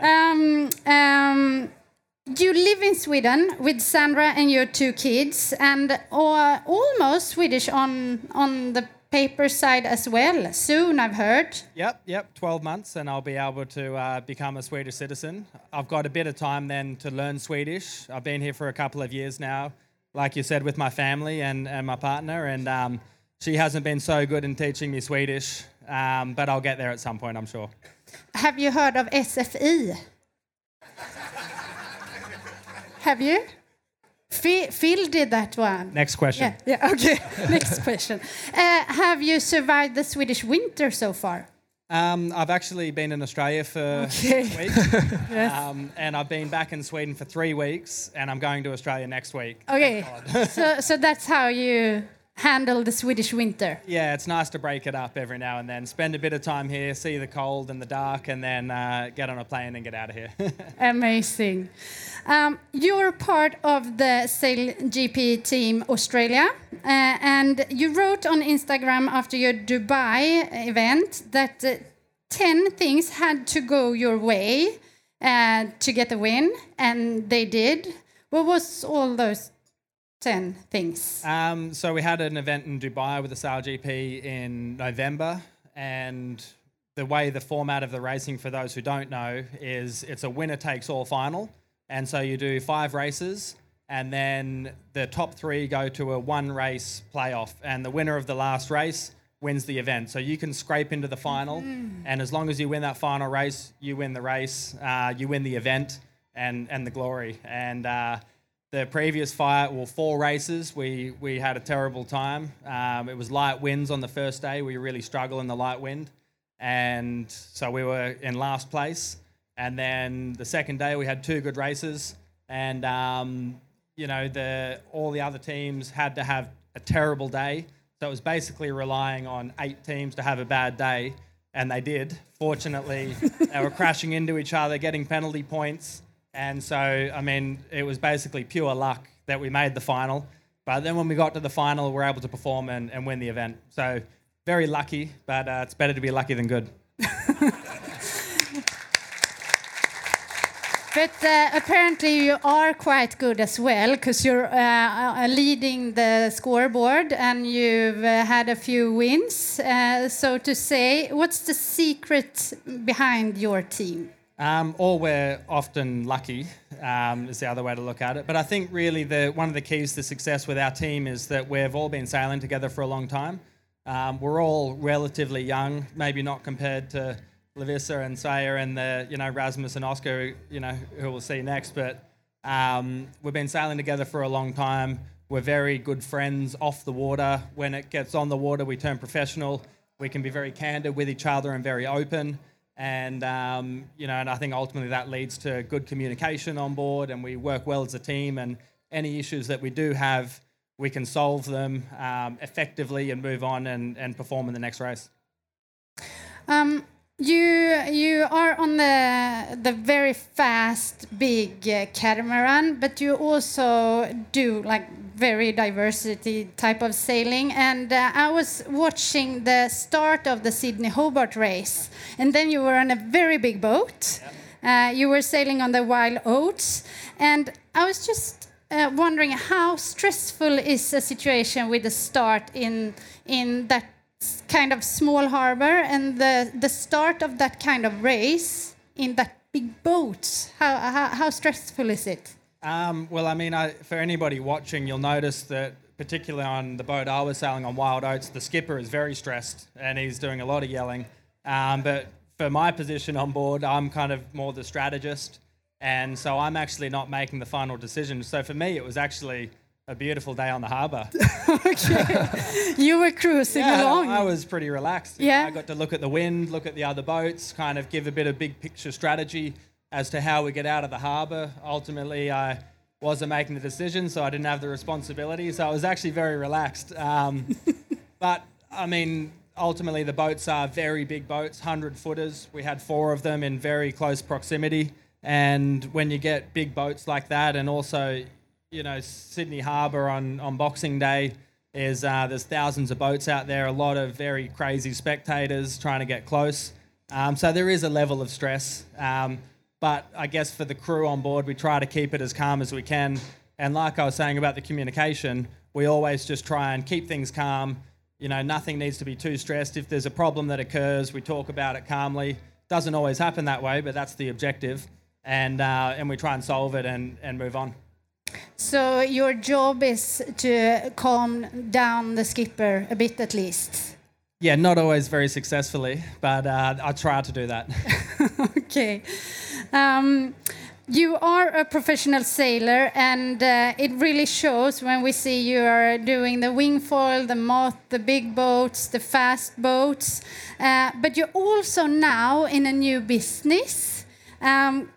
um, um, you live in Sweden with Sandra and your two kids, and uh, almost Swedish on on the paper side as well. Soon, I've heard. Yep, yep, 12 months, and I'll be able to uh, become a Swedish citizen. I've got a bit of time then to learn Swedish. I've been here for a couple of years now, like you said, with my family and, and my partner, and um, she hasn't been so good in teaching me Swedish, um, but I'll get there at some point, I'm sure. Have you heard of SFI? Have you? Phil, Phil did that one. Next question. Yeah, yeah okay. Next question. Uh, have you survived the Swedish winter so far? Um, I've actually been in Australia for Okay. six weeks, Yes. um, and I've been back in Sweden for three weeks, and I'm going to Australia next week. Okay, so, so that's how you handle the Swedish winter. Yeah, it's nice to break it up every now and then. Spend a bit of time here, see the cold and the dark, and then uh, get on a plane and get out of here. Amazing. Um, you're part of the Sail GP team Australia, uh, and you wrote on Instagram after your Dubai event that uh, 10 things had to go your way uh, to get the win, and they did. What was all those 10 things? um, so we had an event in Dubai with the Sail GP in November, and the way the format of the racing, for those who don't know, is it's a winner takes all final, and so you do five races. And then the top three go to a one race playoff, and the winner of the last race wins the event. So you can scrape into the final, and as long as you win that final race, you win the race, uh, you win the event, and and the glory. And uh, the previous fight, well, four races, we we had a terrible time. Um, it was light winds on the first day. We really struggled in the light wind, and so we were in last place. And then the second day, we had two good races, and um, you know the all the other teams had to have a terrible day. So it was basically relying on eight teams to have a bad day, and they did. Fortunately, they were crashing into each other, getting penalty points, and so I mean it was basically pure luck that we made the final. But then when we got to the final, we were able to perform and, and win the event. So very lucky, but uh, it's better to be lucky than good. But uh, apparently you are quite good as well because you're uh, uh, leading the scoreboard and you've uh, had a few wins. Uh, so to say, what's the secret behind your team? Um, or we're often lucky, um, is the other way to look at it. But I think really the one of the keys to success with our team is that we've all been sailing together for a long time. Um, we're all relatively young, maybe not compared to Lavissa and Sayer and the you know Rasmus and Oscar, you know who we'll see next. But um, we've been sailing together for a long time. We're very good friends off the water. When it gets on the water, we turn professional. We can be very candid with each other and very open. And um, you know, and I think ultimately that leads to good communication on board, and we work well as a team. And any issues that we do have, we can solve them um, effectively and move on and, and perform in the next race. Um, you you are on the the very fast big uh, catamaran, but you also do like very diversity type of sailing. And uh, I was watching the start of the Sydney Hobart race, and then you were on a very big boat. Uh, you were sailing on the Wild Oats, and I was just uh, wondering how stressful is a situation with the start in in that kind of small harbor and the the start of that kind of race in that big boat. How how, how stressful is it? Um, well, I mean, I, for anybody watching, you'll notice that, particularly on the boat I was sailing on Wild Oats, the skipper is very stressed and he's doing a lot of yelling. Um, but for my position on board, I'm kind of more the strategist. And so I'm actually not making the final decision. So for me, it was actually a beautiful day on the harbour. okay. You were cruising yeah, along. I was pretty relaxed. Yeah. I got to look at the wind, look at the other boats, kind of give a bit of big picture strategy as to how we get out of the harbour. Ultimately, I wasn't making the decision, so I didn't have the responsibility. So I was actually very relaxed. Um, but I mean, ultimately, the boats are very big boats, 100 footers. We had four of them in very close proximity. And when you get big boats like that, and also, you know, Sydney Harbour on, on Boxing Day is uh, there's thousands of boats out there, a lot of very crazy spectators trying to get close. Um, so there is a level of stress. Um, but I guess for the crew on board, we try to keep it as calm as we can. And like I was saying about the communication, we always just try and keep things calm. You know, nothing needs to be too stressed. If there's a problem that occurs, we talk about it calmly. Doesn't always happen that way, but that's the objective. And, uh, and we try and solve it and, and move on. So your job is to calm down the skipper a bit at least. Yeah, not always very successfully, but uh, I try to do that. Okay. Um, you are a professional sailor, and uh, it really shows when we see you are doing the wing foil, the moth, the big boats, the fast boats. Uh, but you're also now in a new business. Um,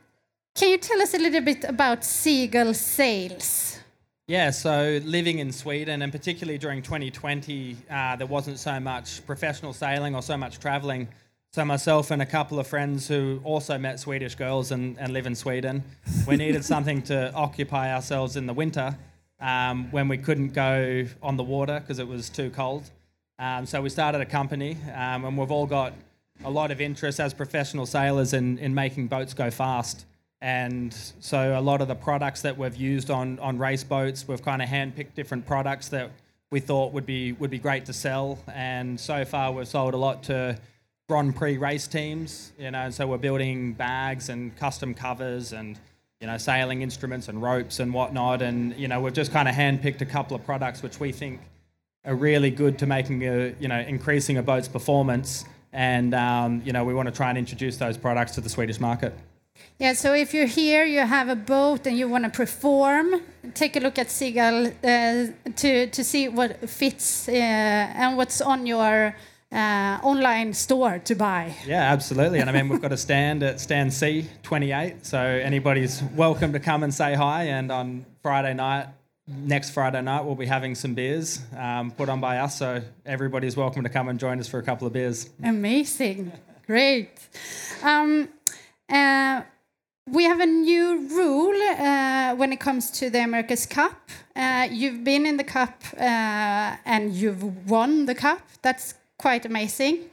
can you tell us a little bit about Seagull Sales? Yeah, so living in Sweden, and particularly during 2020, uh, there wasn't so much professional sailing or so much traveling. So myself and a couple of friends who also met Swedish girls and, and live in Sweden, we needed something to occupy ourselves in the winter um, when we couldn't go on the water because it was too cold. Um, so we started a company, um, and we've all got a lot of interest as professional sailors in, in making boats go fast. And so a lot of the products that we've used on, on race boats, we've kind of handpicked different products that we thought would be would be great to sell. And so far, we've sold a lot to Grand Prix race teams. You know, so we're building bags and custom covers and you know sailing instruments and ropes and whatnot. And you know, we've just kind of handpicked a couple of products which we think are really good to making a you know increasing a boat's performance. And um, you know, we want to try and introduce those products to the Swedish market. Yeah, so if you're here, you have a boat and you want to perform, take a look at Seagull uh, to, to see what fits uh, and what's on your uh, online store to buy. Yeah, absolutely. And I mean, we've got a stand at stand C28, so anybody's welcome to come and say hi. And on Friday night, next Friday night, we'll be having some beers um, put on by us, so everybody's welcome to come and join us for a couple of beers. Amazing. Great. Um, uh, we have a new rule uh, when it comes to the America's Cup. Uh, you've been in the Cup uh, and you've won the Cup. That's quite amazing.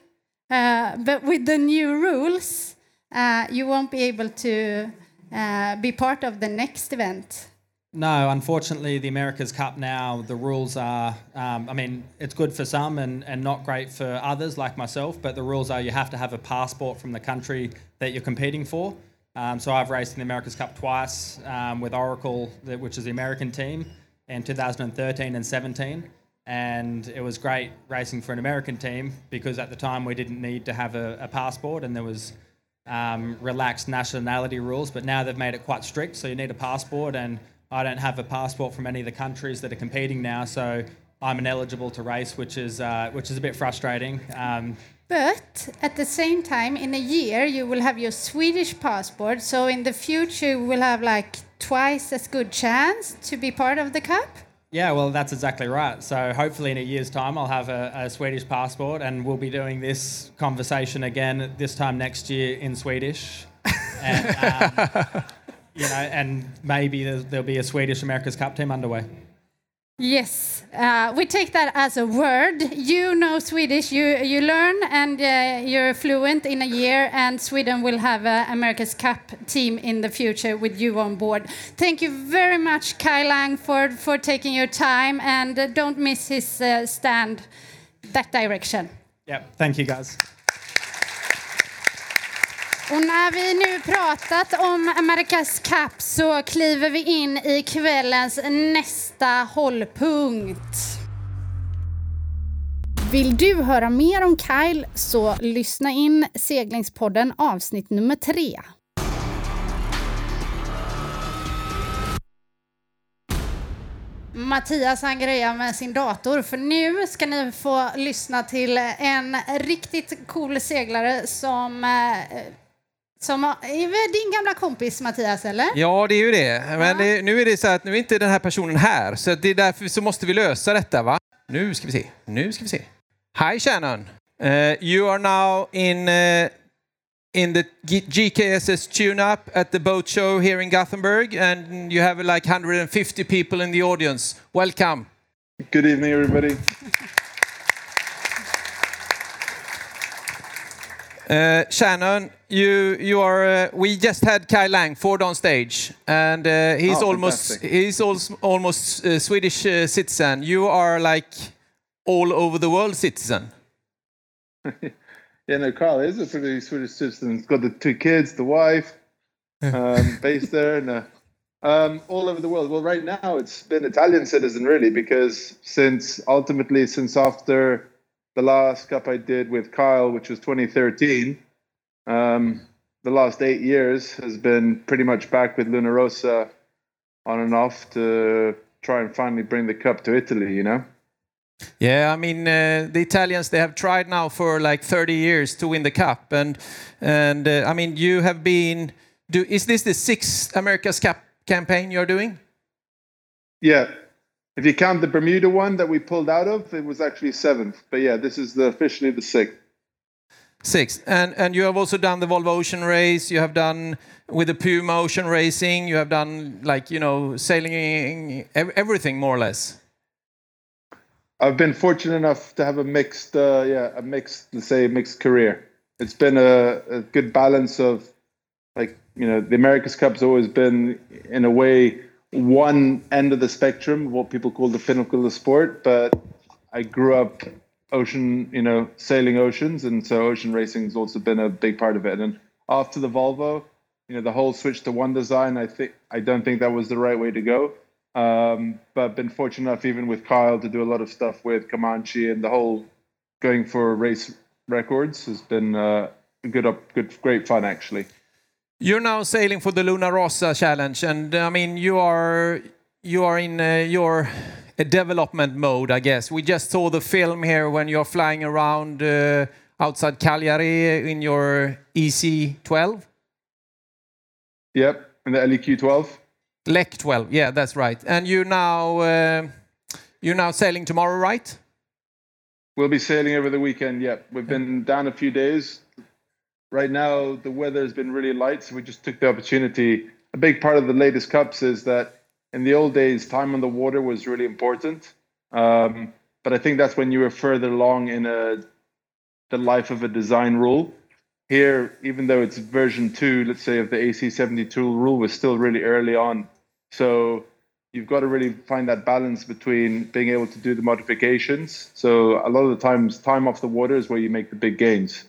Uh, but with the new rules, uh, you won't be able to uh, be part of the next event. No, unfortunately, the America's Cup now, the rules are, um, I mean, it's good for some and, and not great for others like myself, but the rules are you have to have a passport from the country that you're competing for. Um, so I've raced in the America's Cup twice um, with Oracle, which is the American team, in 2013 and 17. And it was great racing for an American team because at the time we didn't need to have a, a passport and there was um, relaxed nationality rules. But now they've made it quite strict, so you need a passport. And I don't have a passport from any of the countries that are competing now, so I'm ineligible to race, which is uh, which is a bit frustrating. Um, But at the same time, in a year, you will have your Swedish passport. So in the future, will have like twice as good chance to be part of the cup. Yeah, well, that's exactly right. So hopefully, in a year's time, I'll have a, a Swedish passport, and we'll be doing this conversation again this time next year in Swedish. and, um, you know, and maybe there'll be a Swedish America's Cup team underway. Yes, uh, we take that as a word. You know Swedish, you, you learn, and uh, you're fluent in a year, and Sweden will have a America's Cup team in the future with you on board. Thank you very much, Kai Langford, for taking your time, and uh, don't miss his uh, stand that direction. Yeah, Thank you, guys. Och när vi nu pratat om America's Cup så kliver vi in i kvällens nästa hållpunkt. Vill du höra mer om Kyle så lyssna in seglingspodden avsnitt nummer tre. Mattias han grejar med sin dator för nu ska ni få lyssna till en riktigt cool seglare som eh, som är väl din gamla kompis Mattias, eller? Ja, det är ju det. Men det, nu är det så att nu är inte den här personen här, så det är därför så måste vi lösa detta. va? Nu ska vi se. Nu ska vi se. Hi Shannon. Uh, you are now in uh, in the G- GKSS tune-up at the boat show here in Gothenburg, and you have like 150 people in the audience. Welcome. Good evening, everybody. Uh, Shannon, you you are. Uh, we just had Kai Lang Langford on stage, and uh, he's Oh, almost fantastic. he's almost almost Swedish uh, citizen. You are like all over the world citizen. Yeah, no, Carl is a pretty Swedish citizen. He's got the two kids, the wife, um, based there, and uh, um, all over the world. Well, right now it's been Italian citizen, really, because since ultimately, since after the last cup I did with Kyle, which was 2013, um, the last eight years has been pretty much back with Luna Rosa on and off to try and finally bring the cup to Italy, you know? Yeah, I mean uh, the Italians they have tried now for like 30 years to win the cup, and and uh, I mean you have been. Do, is this the sixth America's Cup campaign you're doing? Yeah. If you count the Bermuda one that we pulled out of, it was actually seventh. But yeah, this is the, officially the sixth. Six. And and you have also done the Volvo Ocean Race. You have done with the Puma Ocean Racing. You have done like you know sailing ev- everything more or less. I've been fortunate enough to have a mixed, uh, yeah, a mixed, let's say, mixed career. It's been a, a good balance of, like, you know, the America's Cup's always been, in a way, one end of the spectrum, what people call the pinnacle of sport. But I grew up ocean, you know, sailing oceans, and so ocean racing's also been a big part of it. And after the Volvo, you know, the whole switch to one design, I think I don't think that was the right way to go. Um, but been fortunate enough, even with Kyle, to do a lot of stuff with Comanche and the whole going for race records has been uh, good, up, good, great fun actually. You're now sailing for the Luna Rossa Challenge, and I mean you are you are in uh, your uh, development mode, I guess. We just saw the film here when you're flying around uh, outside Cagliari in your E EC12. Yep, in the LEQ 12. Lec 12, yeah, that's right. And you now uh, you're now sailing tomorrow, right? We'll be sailing over the weekend. Yep, we've been down a few days. Right now, the weather has been really light, so we just took the opportunity. A big part of the latest cups is that in the old days, time on the water was really important. Um, but I think that's when you were further along in a the life of a design rule. Here, even though it's version two, let's say of the AC72 rule, was still really early on. So you've got to really find that balance between being able to do the modifications. So a lot of the times, time off the water is where you make the big gains.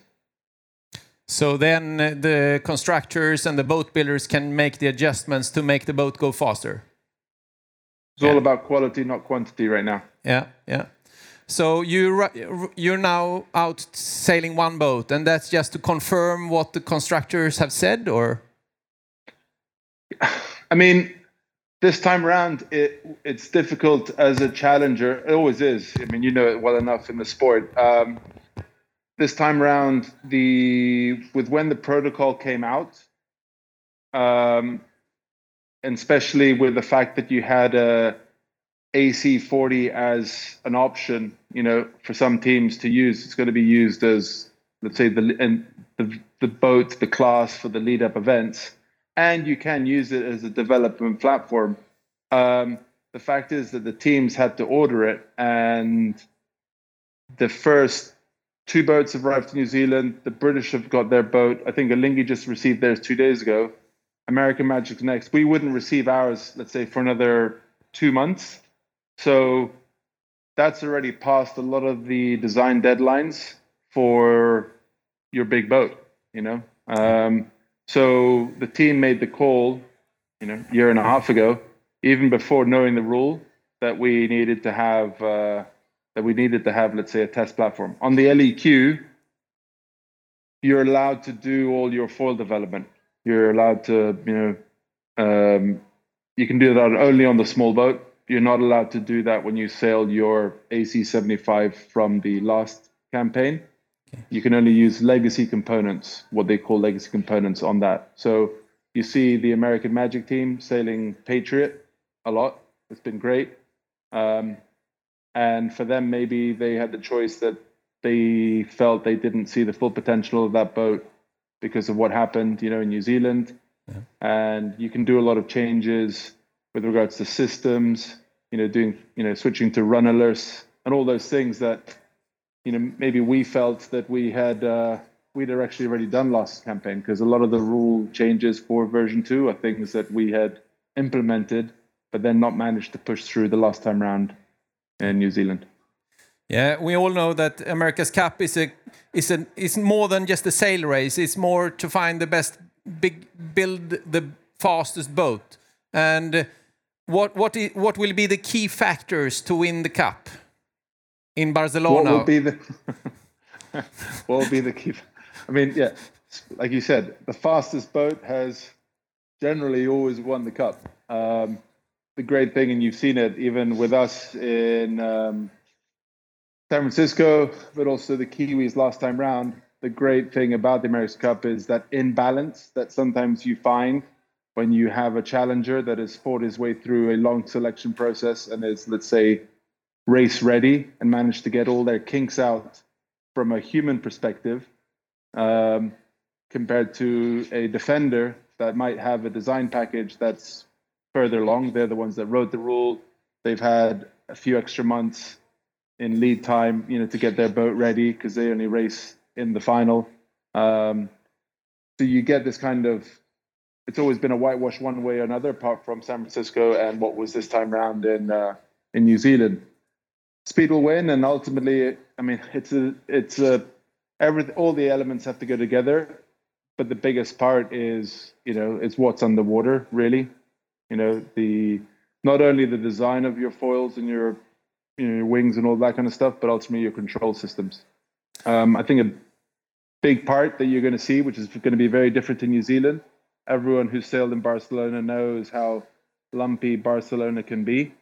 So then uh, the constructors and the boat builders can make the adjustments to make the boat go faster. It's all about quality, not quantity, right now. Yeah, yeah. So you you're now out sailing one boat, and that's just to confirm what the constructors have said, or I mean, this time around, it it's difficult as a challenger. It always is. I mean, you know it well enough in the sport. Um, this time around, the with when the protocol came out, um, and especially with the fact that you had a AC40 as an option, you know, for some teams to use, it's going to be used as, let's say, the and the, the boat, the class for the lead up events, and you can use it as a development platform. Um, the fact is that the teams had to order it, and the first two boats have arrived to New Zealand. The British have got their boat. I think Alingi just received theirs two days ago. American Magic's next. We wouldn't receive ours, let's say, for another two months. So that's already passed a lot of the design deadlines for your big boat, you know. Um, so the team made the call, you know, a year and a half ago, even before knowing the rule, that we needed to have uh, that we needed to have, let's say, a test platform on the LEQ. You're allowed to do all your foil development. You're allowed to, you know, um, you can do that only on the small boat. You're not allowed to do that when you sail your AC75 from the last campaign. You can only use legacy components, what they call legacy components on that. So you see the American Magic team sailing Patriot a lot. It's been great. Um, and for them, maybe they had the choice that they felt they didn't see the full potential of that boat because of what happened, you know, in New Zealand. And you can do a lot of changes with regards to systems, you know, doing, you know, switching to run alerts and all those things that, you know, maybe we felt that we had, uh, we'd actually already done last campaign. Because a lot of the rule changes for version two are things that we had implemented, but then not managed to push through the last time round New Zealand. Yeah, we all know that America's Cup is a is a is more than just a sail race. It's more to find the best big build the fastest boat. And what what i- what will be the key factors to win the cup in Barcelona? What will be the what will be the key? I mean, yeah, like you said, the fastest boat has generally always won the cup. Um, the great thing, and you've seen it even with us in um, San Francisco, but also the Kiwis last time round. The great thing about the America's Cup is that imbalance that sometimes you find when you have a challenger that has fought his way through a long selection process and is, let's say, race ready and managed to get all their kinks out from a human perspective um, compared to a defender that might have a design package that's further along. They're the ones that wrote the rule. They've had a few extra months in lead time, you know, to get their boat ready because they only race in the final. Um, so you get this kind of. It's always been a whitewash one way or another, apart from San Francisco and what was this time round in uh, in New Zealand. Speed will win, and ultimately, I mean, it's a it's a every all the elements have to go together, but the biggest part is you know it's what's the water really. You know the not only the design of your foils and your you know your wings and all that kind of stuff, but ultimately your control systems. Um, I think a big part that you're going to see, which is going to be very different in New Zealand. Everyone who's sailed in Barcelona knows how lumpy Barcelona can be.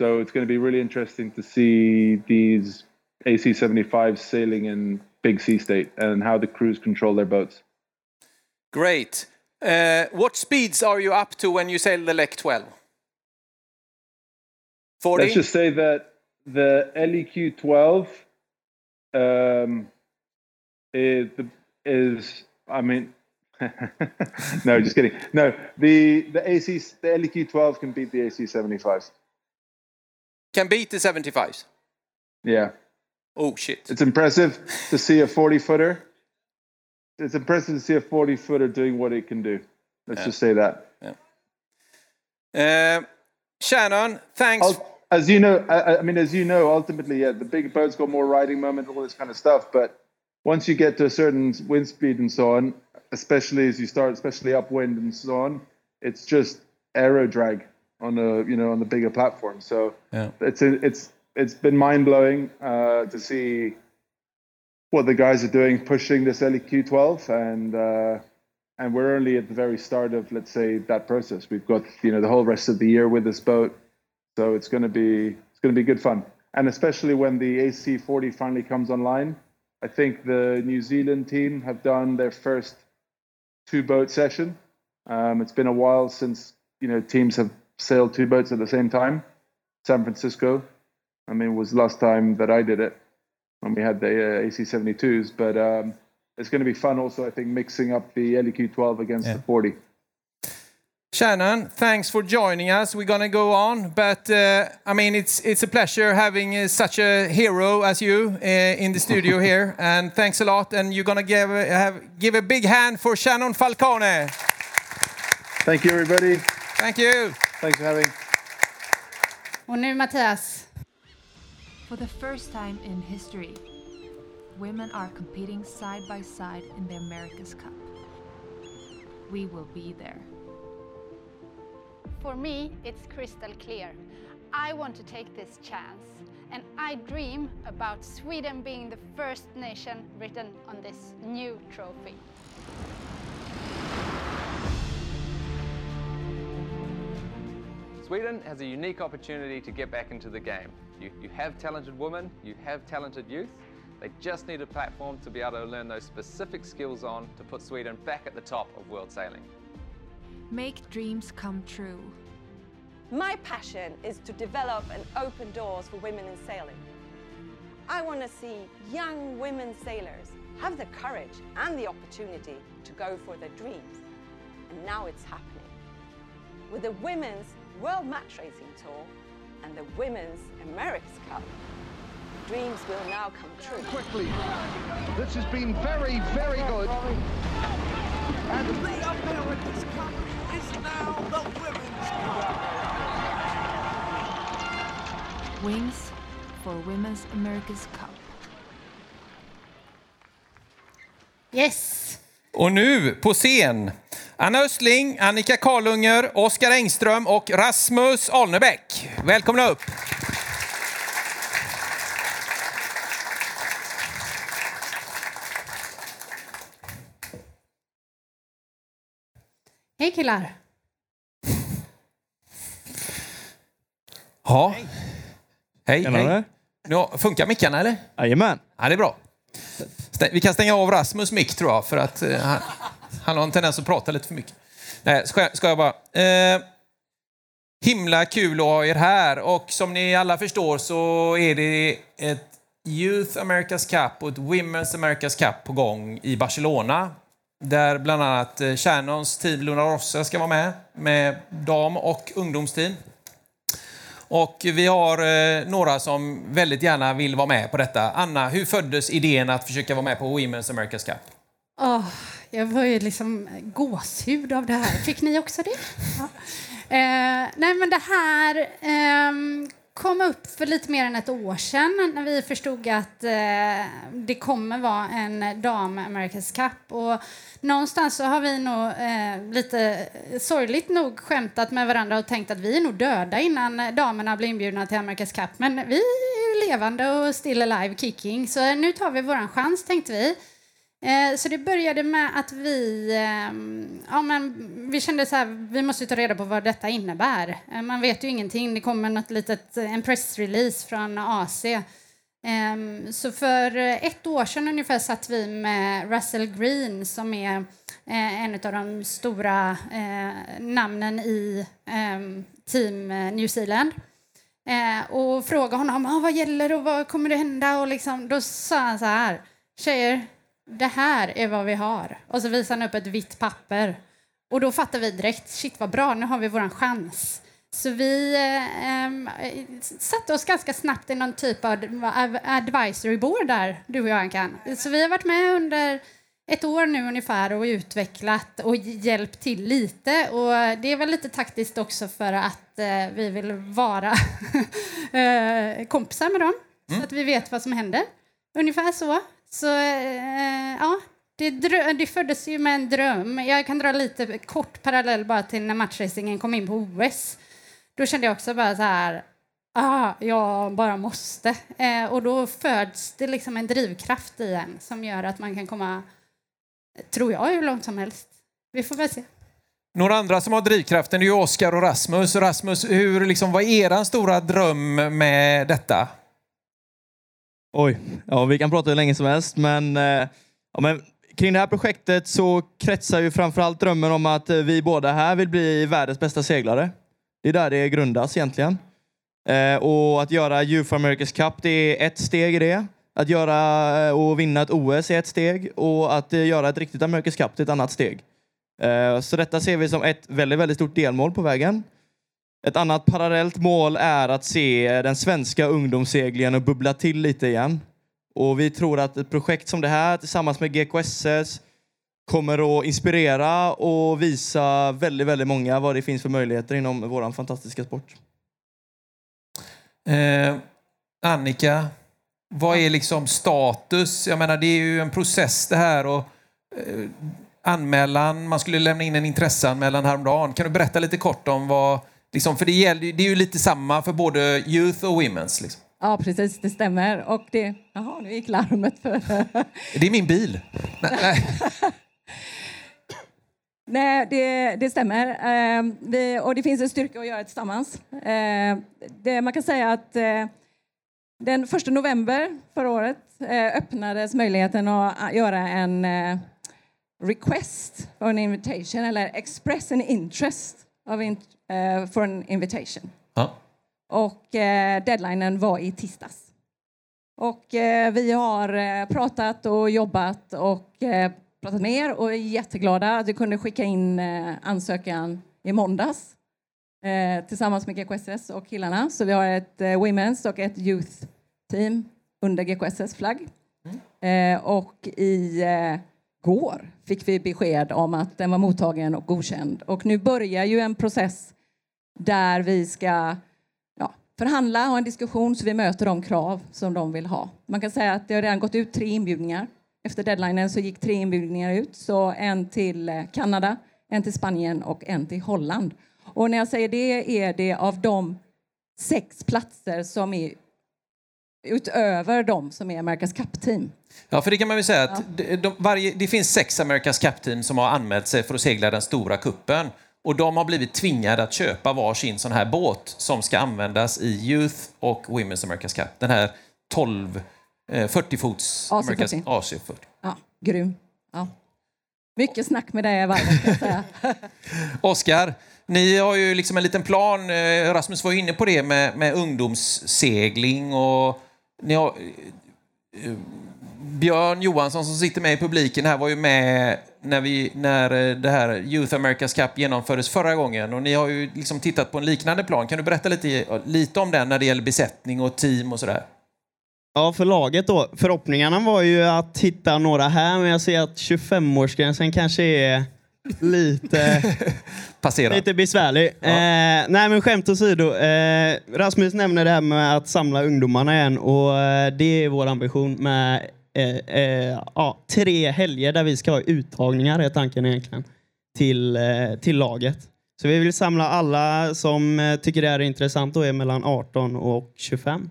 So it's going to be really interesting to see these AC75s sailing in big sea state and how the crews control their boats. Great. Uh, what speeds are you up to when you sail the Lec 12? 40? Let's just say that the LEQ 12 um, is, is, I mean, no, just kidding. No, the the AC the LEQ 12 can beat the AC 75s. Can beat the 75s. Yeah. Oh shit. It's impressive to see a 40 footer. It's impressive to see a 40 footer doing what it can do. Let's Yeah. just say that. Uh, Shannon, thanks. Ul- As you know, I, I mean, as you know, ultimately, yeah, the big boats got more riding moment, all this kind of stuff. But once you get to a certain wind speed and so on, especially as you start, especially upwind and so on, it's just aero drag on a you know on the bigger platform. So Yeah. it's a, it's it's been mind blowing uh, to see what the guys are doing, pushing this LEQ 12, and uh, and we're only at the very start of let's say that process. We've got you know the whole rest of the year with this boat, so it's going to be it's going to be good fun, and especially when the AC40 finally comes online, I think the New Zealand team have done their first two boat session. Um, it's been a while since you know teams have sailed two boats at the same time. San Francisco, I mean, was the last time that I did it when we had the uh, AC72s. But um, it's going to be fun also, I think, mixing up the LEQ12 against Yeah. the 40. Shannon, thanks for joining us. We're gonna go on, but uh, I mean, it's it's a pleasure having uh, such a hero as you uh, in the studio here, and thanks a lot. And you're gonna give a, have, give a big hand for Shannon Falcone. Thank you, everybody. Thank you. Thanks for having. Och nu Mattias. For the first time in history, women are competing side by side in the America's Cup. We will be there. For me, it's crystal clear. I want to take this chance, and I dream about Sweden being the first nation written on this new trophy. Sweden has a unique opportunity to get back into the game. You, you have talented women, you have talented youth. They just need a platform to be able to learn those specific skills on to put Sweden back at the top of world sailing. Make dreams come true. My passion is to develop and open doors for women in sailing. I want to see young women sailors have the courage and the opportunity to go for their dreams. And now it's happening. With the Women's World Match Racing Tour and the Women's America's Cup, dreams will now come true. quickly. This has been very, very good. And the America's Cup is now the Women's Wings for Women's America's Cup. Yes! Och nu på scen Anna Östling, Annika Karlunger, Oskar Engström och Rasmus Alnebäck. Välkomna upp! Hej killar! Ja. Hej, hej. där. Ja, funkar mickarna eller? Jajamän. Ja, det är bra. Vi kan stänga av Rasmus mick tror jag, för att eh, han, han har en tendens att prata lite för mycket. Nej, ska, ska jag bara. Eh, himla kul att ha er här och som ni alla förstår så är det ett Youth America's Cup och ett Women's America's Cup på gång i Barcelona. Där bland annat eh, Shannons team Luna Rossa ska vara med, med dam och ungdomsteam. Och vi har eh, några som väldigt gärna vill vara med på detta. Anna, hur föddes idén att försöka vara med på Women's America's Cup? Åh, jag var ju liksom gåshud av det här. Fick ni också det? Ja. Eh, nej, men det här ehm, kom upp för lite mer än ett år sedan när vi förstod att eh, det kommer vara en dam America's Cup. Och någonstans så har vi nog eh, lite sorgligt nog skämtat med varandra och tänkt att vi är nog döda innan damerna blir inbjudna till America's Cup. Men vi är levande och still alive kicking. Så nu tar vi våran chans tänkte vi. Eh, Så det började med att vi, ehm, ja, men vi kände så här, vi måste ta reda på vad detta innebär. Eh, Man vet ju ingenting. Det kommer något litet, eh, en pressrelease från AC. Ehm, så för eh, ett år sedan ungefär satt vi med Russell Green som är eh, en av de stora namnen i ehm, Team New Zealand. Och frågade honom ah, vad gäller och vad kommer det hända. Och liksom, då sa han så här, tjejer, det här är vad vi har. Och så visade han upp ett vitt papper. Och då fattade vi direkt, shit vad bra, nu har vi våran chans. Så vi eh, em, eh, satte oss ganska snabbt i någon typ av advisory board där, du och jag Ankan. Så vi har varit med under ett år nu ungefär och utvecklat och hjälpt till lite. Och det är väl lite taktiskt också för att eh, vi vill vara eh, kompisar med dem. Så att vi vet vad som händer. Ungefär så. Så eh, ja, det, drö- det föddes ju med en dröm. Jag kan dra lite kort parallell bara till när matchracingen kom in på OS. Då kände jag också bara så här, ah, jag bara måste. Eh, och då föds det liksom en drivkraft i en som gör att man kan komma, tror jag, hur långt som helst. Vi får väl se. Några andra som har drivkraften är ju Oskar och Rasmus. Rasmus, hur, liksom, vad är er stora dröm med detta? Oj, ja, vi kan prata hur länge som helst, men, eh, ja, men kring det här projektet så kretsar ju framförallt drömmen om att eh, vi båda här vill bli världens bästa seglare. Det är där det grundas egentligen. Eh, och att göra Youth America's Cup, det är ett steg i det. Att göra eh, och vinna ett OS är ett steg och att göra ett riktigt America's Cup är ett annat steg. Eh, Så detta ser vi som ett väldigt, väldigt stort delmål på vägen. Ett annat parallellt mål är att se den svenska ungdomsseglingen och bubbla till lite igen. Och vi tror att ett projekt som det här tillsammans med GKSS kommer att inspirera och visa väldigt, väldigt många vad det finns för möjligheter inom vår fantastiska sport. Eh, Annika, vad är liksom status? Jag menar, det är ju en process det här och eh, anmälan, man skulle lämna in en intresseanmälan häromdagen. Kan du berätta lite kort om vad, liksom, för det, gäller, det är ju lite samma för både youth och women's. Liksom. Ja, precis, det stämmer. Och det... Jaha, nu gick larmet för... Det är min bil. Nej, nej. Nej, det, det stämmer. Eh, vi, och det finns en styrka att göra det tillsammans. Eh, det, man kan säga att eh, den 1 november förra året eh, öppnades möjligheten att eh, göra en eh, request an invitation eller express an interest of eh, for an invitation. Ja. Och eh, deadlinen var i tisdags. Och eh, vi har eh, pratat och jobbat och eh, pratat med er och är jätteglada att vi kunde skicka in eh, ansökan i måndags tillsammans med GKSS och killarna. Så vi har ett Women's och ett Youth team under GKSS flagg. Eh, och i går fick vi besked om att den var mottagen och godkänd. Och nu börjar ju en process där vi ska ja, förhandla, ha en diskussion så vi möter de krav som de vill ha. Man kan säga att det har redan gått ut tre inbjudningar. Efter deadlinen så gick tre inbjudningar ut, så en till eh, Kanada, en till Spanien och en till Holland. Och när jag säger det är det av de sex platser som är utöver de som är America's Cup-team. Ja, för det kan man väl säga att det, de, varje, det finns sex America's Cup-team som har anmält sig för att segla den stora kuppen och de har blivit tvingade att köpa varsin sån här båt som ska användas i Youth och Women's America's Cup. Den här 12, eh, 40-fots AC40. America's AC40. Ja, grym. Ja. Mycket snack med dig, varvet, kan jag säga. Oskar, ni har ju liksom en liten plan. eh, Rasmus var inne på det med, med ungdomssegling och ni har, eh, Björn Johansson som sitter med i publiken här var ju med när, vi, när eh, det här Youth America's Cup genomfördes förra gången och ni har ju liksom tittat på en liknande plan. Kan du berätta lite, lite om den när det gäller besättning och team och sådär? Ja, för laget då. Förhoppningarna var ju att hitta några här, men jag ser att 25-årsgränsen kanske är lite, Passerat. lite besvärlig. Eh, nej, men skämt åsido. Eh, Rasmus nämner det här med att samla ungdomarna igen och eh, det är vår ambition med eh, eh, ja, tre helger där vi ska ha uttagningar, är tanken egentligen, till, eh, till laget. Så vi vill samla alla som eh, tycker det här är intressant och är mellan 18 och 25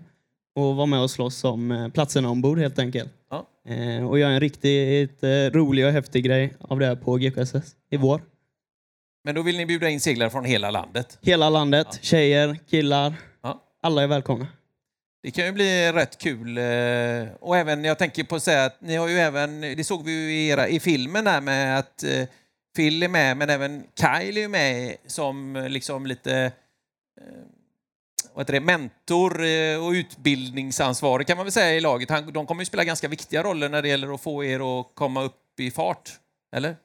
och vara med och slåss om platserna ombord helt enkelt. Ja. Och göra en riktigt rolig och häftig grej av det här på GKSS i vår. Men då vill ni bjuda in seglare från hela landet. Hela landet, tjejer, killar. Ja. Alla är välkomna. Det kan ju bli rätt kul. Eh, och även, jag tänker på att säga att ni har ju även, det såg vi ju i, era, i filmen där med att eh, Phil är med, men även Kyle är ju med som eh, liksom lite vad heter det, mentor och utbildningsansvarig kan man väl säga i laget. Han, de kommer ju spela ganska viktiga roller när det gäller att få er att komma upp i fart. Eller?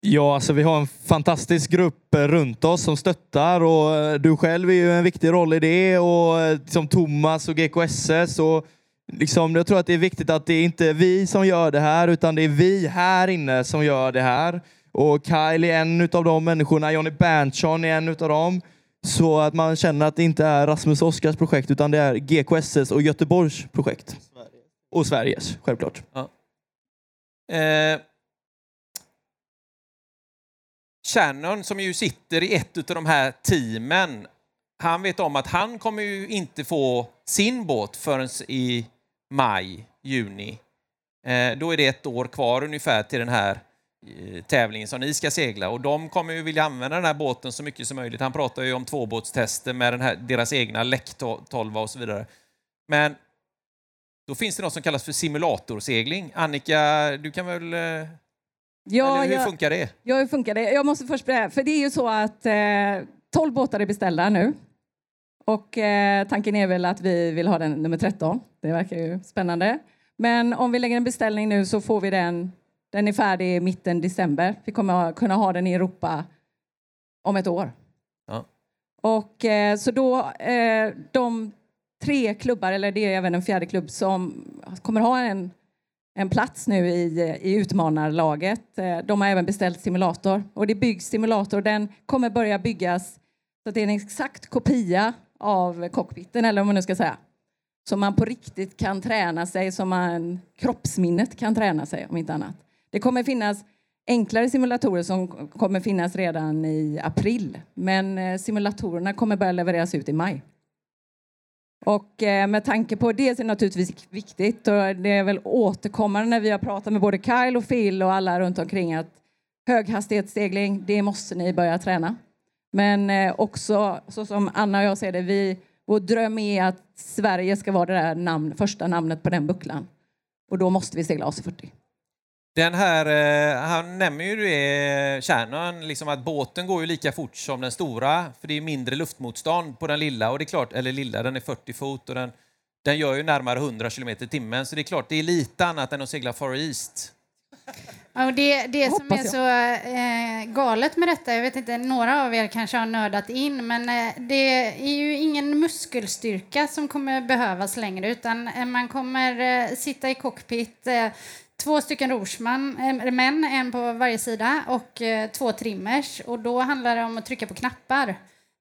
Ja, alltså vi har en fantastisk grupp eh, runt oss som stöttar och eh, du själv är ju en viktig roll i det och eh, som Thomas och GKSS och liksom, jag tror att det är viktigt att det är inte vi som gör det här utan det är vi här inne som gör det här. Och Kyle är en av de människorna, Johnny Berntsson är en av dem. Så att man känner att det inte är Rasmus och Oskars projekt utan det är GKSS och Göteborgs projekt. Och Sveriges, självklart. Ja. Eh, Shannon som ju sitter i ett av de här teamen, han vet om att han kommer ju inte få sin båt förrän i maj, juni. Eh, då är det ett år kvar ungefär till den här eh, tävlingen som ni ska segla och de kommer ju vilja använda den här båten så mycket som möjligt. Han pratar ju om tvåbåtstester med den här, deras egna läck 12 och så vidare. Men då finns det något som kallas för simulatorsegling. Annika, du kan väl... Eh, Ja, eller hur jag- funkar det? Ja, hur funkar det? Jag måste först berätta, för det är ju så att eh, 12 båtar är beställda nu. Och eh, tanken är väl att vi vill ha den nummer 13. Det verkar ju spännande. Men om vi lägger en beställning nu så får vi den, den är färdig i mitten december. Vi kommer kunna ha den i Europa om ett år. Ja. Och eh, så då, eh, de tre klubbar, eller det är även en fjärde klubb som kommer ha en, en plats nu i, i utmanarlaget. Eh, de har även beställt simulator och det byggs simulator. Den kommer börja byggas så att det är en exakt kopia av cockpiten eller vad man nu ska säga. Så man på riktigt kan träna sig, som man kroppsminnet kan träna sig om inte annat. Det kommer finnas enklare simulatorer som kommer finnas redan i april. Men eh, simulatorerna kommer börja levereras ut i maj. Och eh, med tanke på det så är det naturligtvis viktigt och det är väl återkommande när vi har pratat med både Kyle och Phil och alla runt omkring att höghastighetssegling, det måste ni börja träna. Men eh, också så som Anna och jag ser det, vi, vår dröm är att Sverige ska vara det där namn, första namnet på den bucklan. Och då måste vi segla AC40. Den här, eh, han nämner ju det, kärnan, liksom att båten går ju lika fort som den stora, för det är mindre luftmotstånd på den lilla. Och det är klart, eller lilla, den är 40 fot och den, den gör ju närmare 100 km i timmen. Så det är klart, det är lite annat än att segla Far East. Ja, och det det som är så eh, galet med detta, jag vet inte, några av er kanske har nördat in, men eh, det är ju ingen muskelstyrka som kommer behövas längre, utan eh, man kommer eh, sitta i cockpit, eh, två stycken rorsman, äh, män, en på varje sida, och eh, två trimmers, och då handlar det om att trycka på knappar.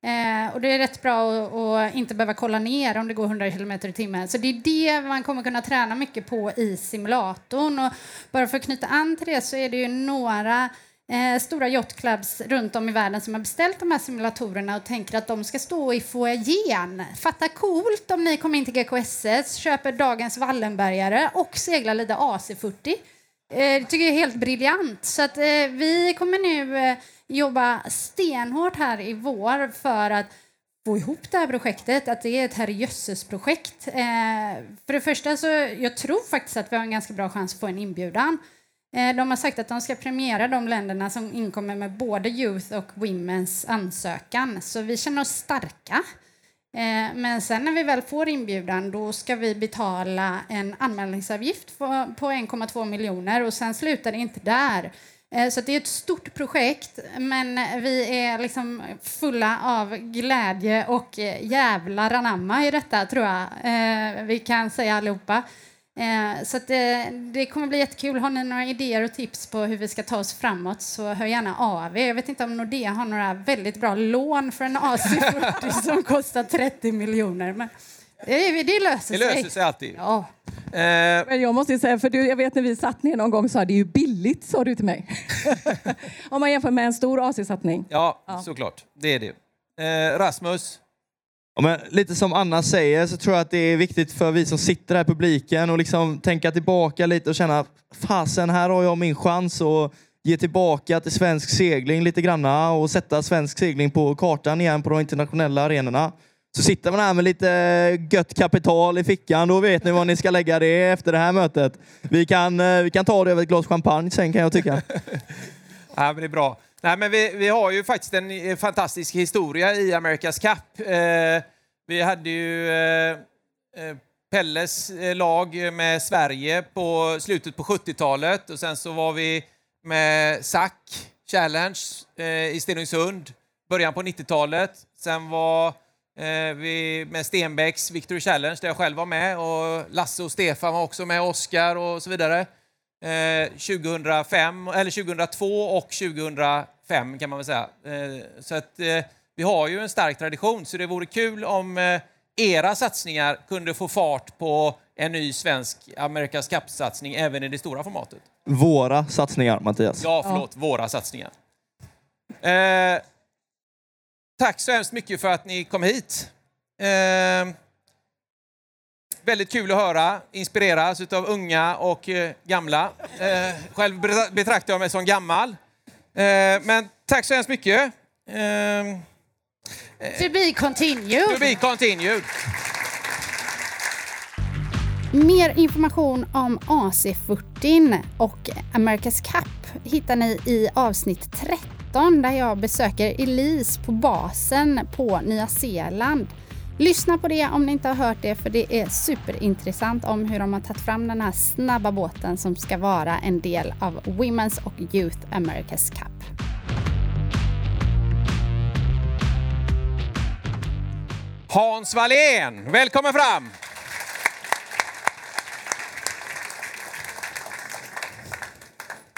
Eh, och det är rätt bra att, att inte behöva kolla ner om det går 100 km i timmen. Så det är det man kommer kunna träna mycket på i simulatorn. Och bara för att knyta an till det så är det ju några eh, stora yachtclubs runt om i världen som har beställt de här simulatorerna och tänker att de ska stå i foajén. Fatta coolt om ni kommer in till GKSS, köper dagens Wallenbergare och seglar lite AC40. Eh, det tycker jag är helt briljant. Så att, eh, vi kommer nu eh, jobba stenhårt här i vår för att få ihop det här projektet, att det är ett herrejösses-projekt. Eh, för det första så jag tror faktiskt att vi har en ganska bra chans att få en inbjudan. Eh, de har sagt att de ska premiera de länderna som inkommer med både Youth och Women's ansökan, så vi känner oss starka. Eh, men sen när vi väl får inbjudan då ska vi betala en anmälningsavgift på, 1,2 miljoner och sen slutar det inte där. Eh, så det är ett stort projekt, men vi är liksom fulla av glädje och jävlar anamma i detta, tror jag vi kan säga allihopa. Eh, Så att det, det kommer bli jättekul. Har ni några idéer och tips på hur vi ska ta oss framåt så hör gärna av er. Jag vet inte om Nordea har några väldigt bra lån för en AC40 som kostar 30 miljoner. Men det, det löser Det sig. löser sig alltid. Ja. Men jag måste ju säga, för du, jag vet när vi satt ner någon gång sa det är ju billigt, sa du till mig. Om man jämför med en stor AC-satsning. Ja, såklart. Det är det. Eh, Rasmus? Ja, men lite som Anna säger så tror jag att det är viktigt för vi som sitter här i publiken och liksom tänka tillbaka lite och känna fasen, här har jag min chans att ge tillbaka till svensk segling lite granna och sätta svensk segling på kartan igen på de internationella arenorna. Så sitter man här med lite gött kapital i fickan, då vet ni var ni ska lägga det efter det här mötet. Vi kan, eh, vi kan ta det över ett glas champagne sen kan jag tycka. Ja, men det är bra. Nej, men vi, vi har ju faktiskt en eh, fantastisk historia i America's Cup. Eh, vi hade ju eh, eh Pelles eh, lag med Sverige på slutet på 70-talet och sen så var vi med SAC Challenge eh, i Stenungsund början på 90-talet. Sen var eh, vi med Stenbecks Victory Challenge där jag själv var med och Lasse och Stefan var också med, Oskar och så vidare. Eh, 2005, eller 2002 och 2005 kan man väl säga. Eh, så att eh, vi har ju en stark tradition så det vore kul om eh, era satsningar kunde få fart på en ny svensk America's Cup-satsning även i det stora formatet. Våra satsningar, Mattias. Ja, förlåt, våra satsningar. Eh, tack så hemskt mycket för att ni kom hit. Eh, väldigt kul att höra, inspireras av unga och eh, gamla. Eh, själv betra- betraktar jag mig som gammal. Eh, men tack så hemskt mycket. Eh, To be continued. to be continued. Mer information om AC40 och America's Cup hittar ni i avsnitt 13 där jag besöker Elise på basen på Nya Zeeland. Lyssna på det om ni inte har hört det för det är superintressant om hur de har tagit fram den här snabba båten som ska vara en del av Women's och Youth America's Cup. Hans Wallén, välkommen fram!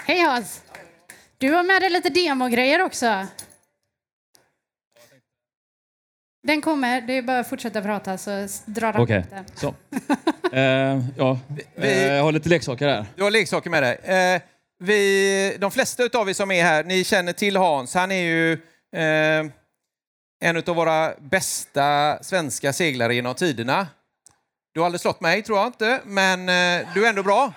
Hej Hans! Du har med dig lite demogrejer också. Den kommer, det är bara att fortsätta prata så drar den Okej, upp den. så. Eh, ja, Eh, jag har lite leksaker här. Du har leksaker med dig. Eh, vi, de flesta av er som är här, ni känner till Hans. Han är ju eh, en av våra bästa svenska seglare genom tiderna. Du har aldrig slått mig, tror jag inte, men eh, du är ändå bra.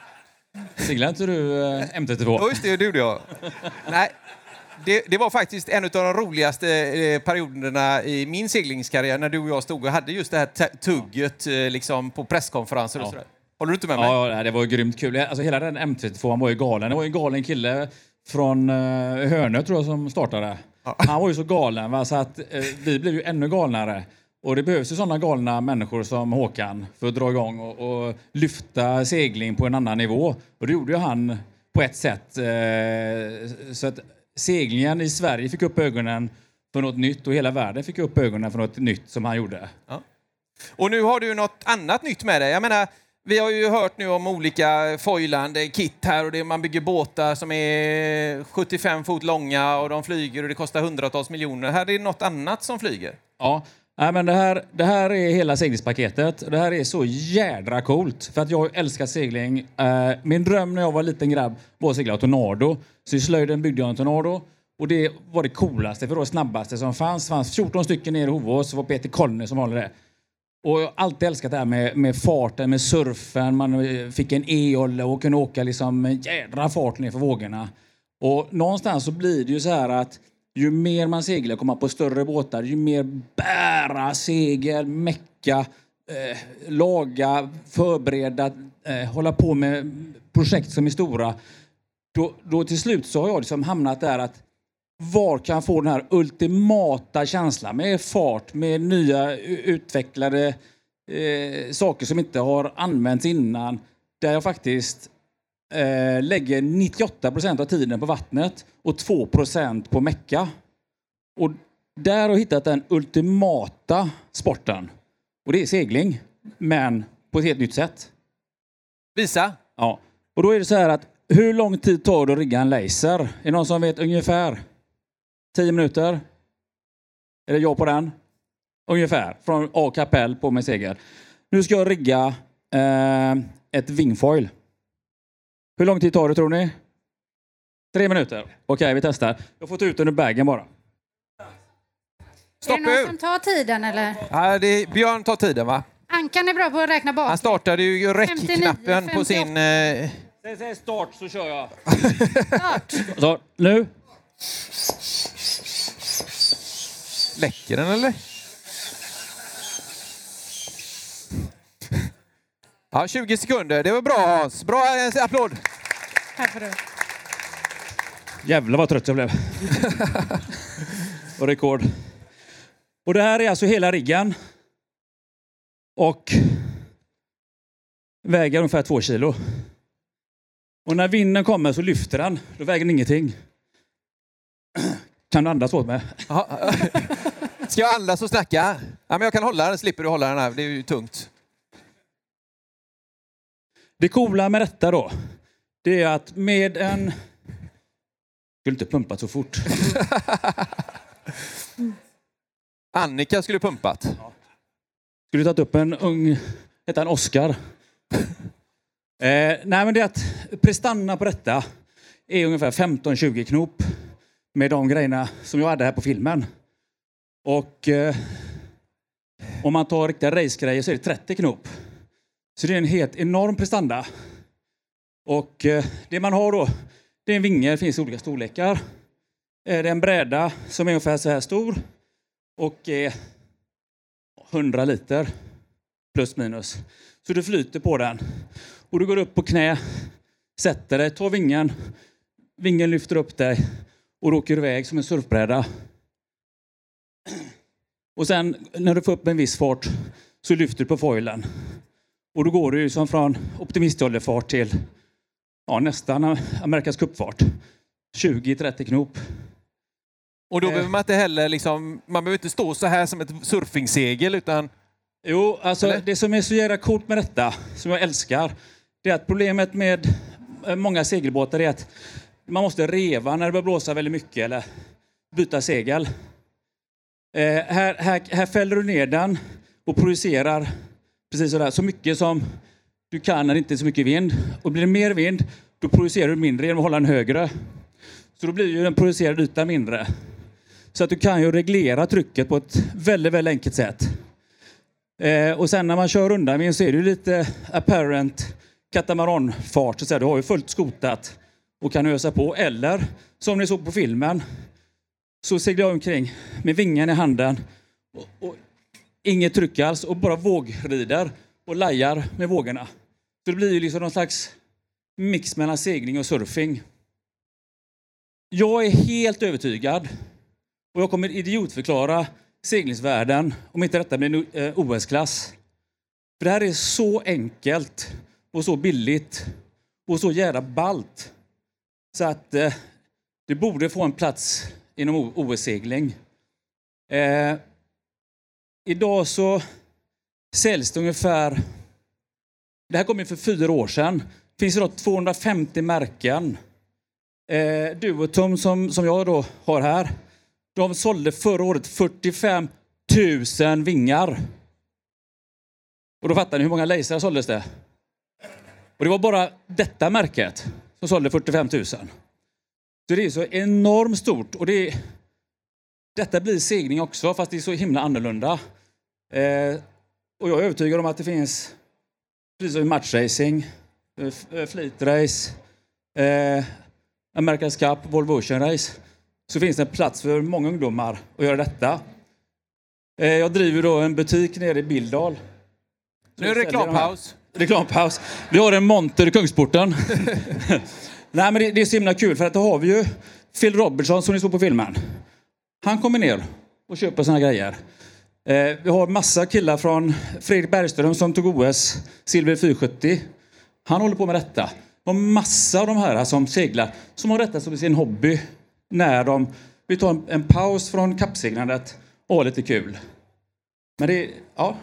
Seglar inte du eh, M32? Ja, just det, det gjorde jag. Nej, det, det var faktiskt en av de roligaste eh, perioderna i min seglingskarriär när du och jag stod och hade just det här tugget eh, liksom, på presskonferenser och Ja. sådär. Håller du inte med mig? Ja, ja, det var grymt kul. Alltså, hela den M32 han var ju galen. Det var en galen kille från uh, Hönö tror jag som startade. Han var ju så galen va? så att eh, vi blev ju ännu galnare. Och det behövs ju sådana galna människor som Håkan för att dra igång och, och lyfta segling på en annan nivå. Och det gjorde ju han på ett sätt. Eh, så att seglingen i Sverige fick upp ögonen för något nytt och hela världen fick upp ögonen för något nytt som han gjorde. Och nu har du något annat nytt med dig. Jag menar, vi har ju hört nu om olika foilande kit här och det, man bygger båtar som är 75 fot långa och de flyger och det kostar hundratals miljoner. Här är det något annat som flyger. Ja, nej, men det här, det här är hela seglingspaketet. Det här är så jädra coolt. För att jag älskar segling. Eh, min dröm när jag var liten grabb var att segla Tornado. Så i slöjden byggde jag en Tornado. Och det var det coolaste, för det var det snabbaste som fanns. Det fanns 14 stycken nere i Hovås, Det var Peter Collner som håller det. Och jag har alltid älskat det här med, med farten, med surfen. Man eh, fick en e-olle och kunde åka liksom en jädra fart ner för vågorna. Och någonstans så blir det ju så här att ju mer man seglar, kommer på större båtar, ju mer bära segel, mecka, eh, laga, förbereda, eh, hålla på med projekt som är stora. Då, då till slut så har jag liksom hamnat där att var kan jag få den här ultimata känslan med fart, med nya utvecklade eh, saker som inte har använts innan. Där jag faktiskt eh, lägger 98 procent av tiden på vattnet och 2 procent på mecka. Och där har hittat den ultimata sporten. Och det är segling, men på ett helt nytt sätt. Visa. Ja. Och då är det så här att hur lång tid tar det att rigga en laser? Är det någon som vet ungefär? 10 minuter? Är det jag på den? Ungefär. Från A kapell på med segel. Nu ska jag rigga eh, ett wingfoil. Hur lång tid tar det tror ni? Tre minuter. Okej, vi testar. Jag får ta ut den ur bagen bara. Stopp är det någon som tar tiden eller? Ja, det, Björn tar tiden va? Ankan är bra på att räkna bak. Han startade ju 59, räckknappen på sin... Eh, Säg, säg start så kör jag. Start. Så, nu. läcker den eller? Ja, 20 sekunder. Det var bra Hans. Bra, en applåd. Får du. Jävlar vad trött jag blev. och rekord. Och det här är alltså hela riggen. Och väger ungefär två kilo. Och när vinden kommer så lyfter den. Då väger den ingenting. Kan du andas åt mig? Ska jag andas och snacka? Ja, men jag kan hålla den, slipper du hålla den här. Det är ju tungt. Det coola med detta då, det är att med en... Skulle inte pumpat så fort. Annika skulle pumpat. Skulle tagit upp en ung, hette han Oscar? eh, nej men det är att prestanna på detta är ungefär 15-20 knop med de grejerna som jag hade här på filmen. Och eh, om man tar riktiga racegrejer så är det 30 knop. Så det är en helt enorm prestanda. Och eh, det man har då, det är en vinge, det finns olika storlekar. Eh, det är en bräda som är ungefär så här stor och är 100 liter. plus minus. Så du flyter på den. Och du går upp på knä, sätter dig, tar vingen, vingen lyfter upp dig och du åker iväg som en surfbräda. Och sen när du får upp en viss fart så lyfter du på foilen. Och då går du ju som från optimistollerfart till ja, nästan Amerikas cupfart. 20-30 knop. Och då Eh. behöver man inte heller liksom, man behöver inte stå så här som ett surfingsegel utan... Jo, alltså Eller? det som är så jävla coolt med detta, som jag älskar, det är att problemet med eh, många segelbåtar är att man måste reva när det börjar blåsa väldigt mycket eller byta segel. Eh, här, här, här fäller du ner den och projicerar precis sådär, så mycket som du kan när det inte är så mycket vind. Och blir det mer vind, då producerar du mindre genom att hålla den högre. Så då blir ju den producerade ytan mindre. Så att du kan ju reglera trycket på ett väldigt, väldigt enkelt sätt. Eh, och sen när man kör undan så är det ju lite apparent katamaranfart. Så att säga. Du har ju fullt skotat och kan ösa på. Eller som ni såg på filmen så seglar jag omkring med vingen i handen och, och inget tryck alls och bara vågrider och lajar med vågorna. Så det blir ju liksom någon slags mix mellan segling och surfing. Jag är helt övertygad och jag kommer idiotförklara seglingsvärlden om inte detta blir en eh, OS-klass. För det här är så enkelt och så billigt och så jävla ballt. Så att eh, det borde få en plats inom OS-segling. Eh, idag så säljs det ungefär... Det här kom ju för fyra år sedan. Det finns idag 250 märken. Eh, Duotom som, som jag då har här, de sålde förra året 45 000 vingar. Och då fattar ni hur många lasrar såldes det? Och det var bara detta märket som sålde 45 000. Så det är så enormt stort. Och det är, detta blir segling också, fast det är så himla annorlunda. Eh, och jag är övertygad om att det finns, precis som i matchracing, eh, eh, fleet race, eh, America's Cup, Volvo Ocean Race, så finns det en plats för många ungdomar att göra detta. Eh, jag driver då en butik nere i Bildal. Nu är det reklampaus. Reklampaus. Vi har en monter i Kungsporten. Nej, men det, det är så himla kul för att då har vi ju Phil Robertson som ni såg på filmen. Han kommer ner och köper såna grejer. Eh, vi har massa killar från Fredrik Bergström som tog OS, silver 470. Han håller på med detta. Och massa av de här som seglar som har detta som sin hobby när de vill ta en, en paus från kappseglandet och ha lite kul. Men det, ja,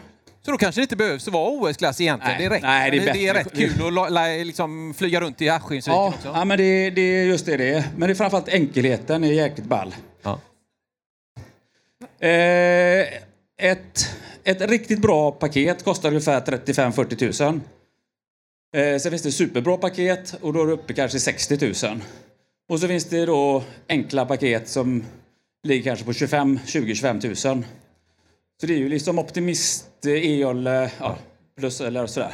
Så då kanske det inte behövs vara OS-klass egentligen. Nej, det, räcker. nej, det är det är rätt kul att liksom flyga runt i Askinsviken Ja, också. ja men det, det är just det det är. Men det är framförallt enkelheten är jäkligt ball. Ja. Eh, ett, ett riktigt bra paket kostar ungefär 35-40 000. Eh, sen finns det superbra paket och då är det uppe kanske 60 000. Och så finns det då enkla paket som ligger kanske på 25 20-25 000. Så det är ju liksom optimist, el, EOL, ja, plus eller sådär.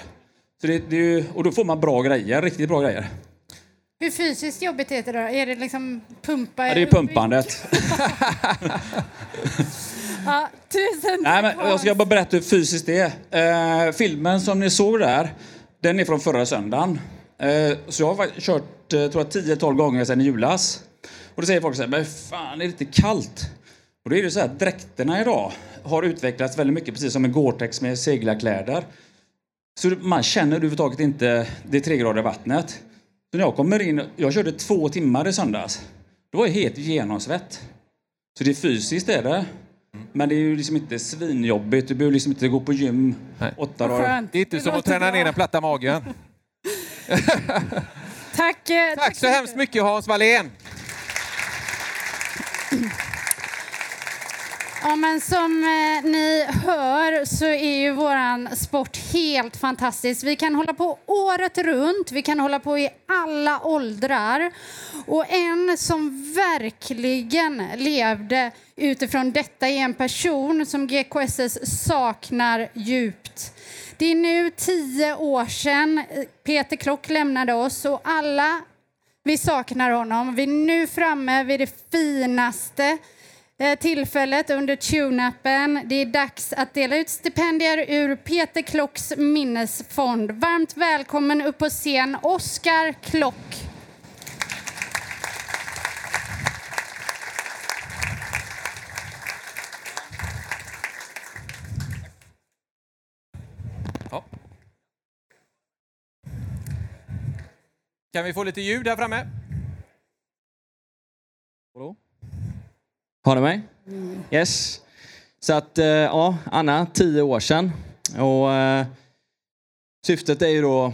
Så det, det är ju, och då får man bra grejer, riktigt bra grejer. Hur fysiskt jobbigt är det då? Är det liksom pumpa? Ja, det är pumpandet. Ja, tusen Nej, men jag ska bara berätta hur fysiskt det är. Eh, filmen som ni såg där, den är från förra söndagen. Eh, så jag har kört eh, tror jag, 10-12 gånger sedan i julas. Och då säger folk så här, men fan är det inte kallt? Och då är det så här, dräkterna idag har utvecklats väldigt mycket, precis som en Gore-Tex med seglarkläder. Så man känner överhuvudtaget inte det tregradiga vattnet. Så när jag kommer in, jag körde två timmar i söndags. Då var jag helt genomsvett. Så det är fysiskt är det. Men det är ju liksom inte svinjobbigt. Du behöver liksom inte gå på gym åtta dagar. Det är inte som att träna ner den platta magen. Tack, eh, Tack så hemskt mycket Hans Wallén. Ja, men som eh, ni hör så är ju våran sport helt fantastisk. Vi kan hålla på året runt, vi kan hålla på i alla åldrar. Och en som verkligen levde utifrån detta är en person som GKSS saknar djupt. Det är nu tio år sedan Peter Klock lämnade oss och alla vi saknar honom. Vi är nu framme vid det finaste Eh, tillfället under tune-upen. Det är dags att dela ut stipendier ur Peter Klocks minnesfond. Varmt välkommen upp på scen, Oskar Klock. Kan vi få lite ljud här framme? Har ni mig? Yes. Så att, eh, ja, Anna, tio år sedan. Och eh, syftet är ju då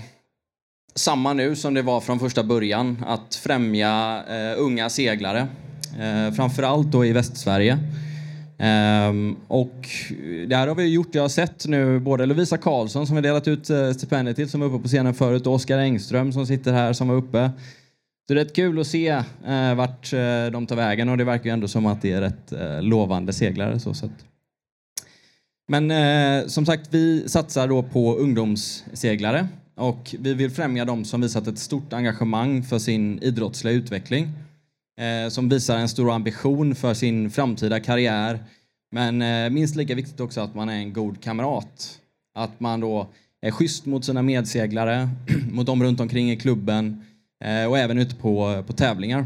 samma nu som det var från första början. Att främja eh, unga seglare. Eh, framförallt då i Västsverige. Um, och det här har vi gjort. Jag har sett nu både Lovisa Karlsson som vi delat ut eh, stipendiet till som var uppe på scenen förut och Oskar Engström som sitter här som var uppe. Så det är rätt kul att se eh, vart eh, de tar vägen och det verkar ju ändå som att det är rätt eh, lovande seglare. Så sätt. Men eh, som sagt, vi satsar då på ungdomsseglare och vi vill främja dem som visat ett stort engagemang för sin idrottsliga utveckling. Eh, som visar en stor ambition för sin framtida karriär. Men eh, minst lika viktigt också att man är en god kamrat. Att man då är schysst mot sina medseglare, mot dem runt omkring i klubben Eh, och även ute på, på tävlingar.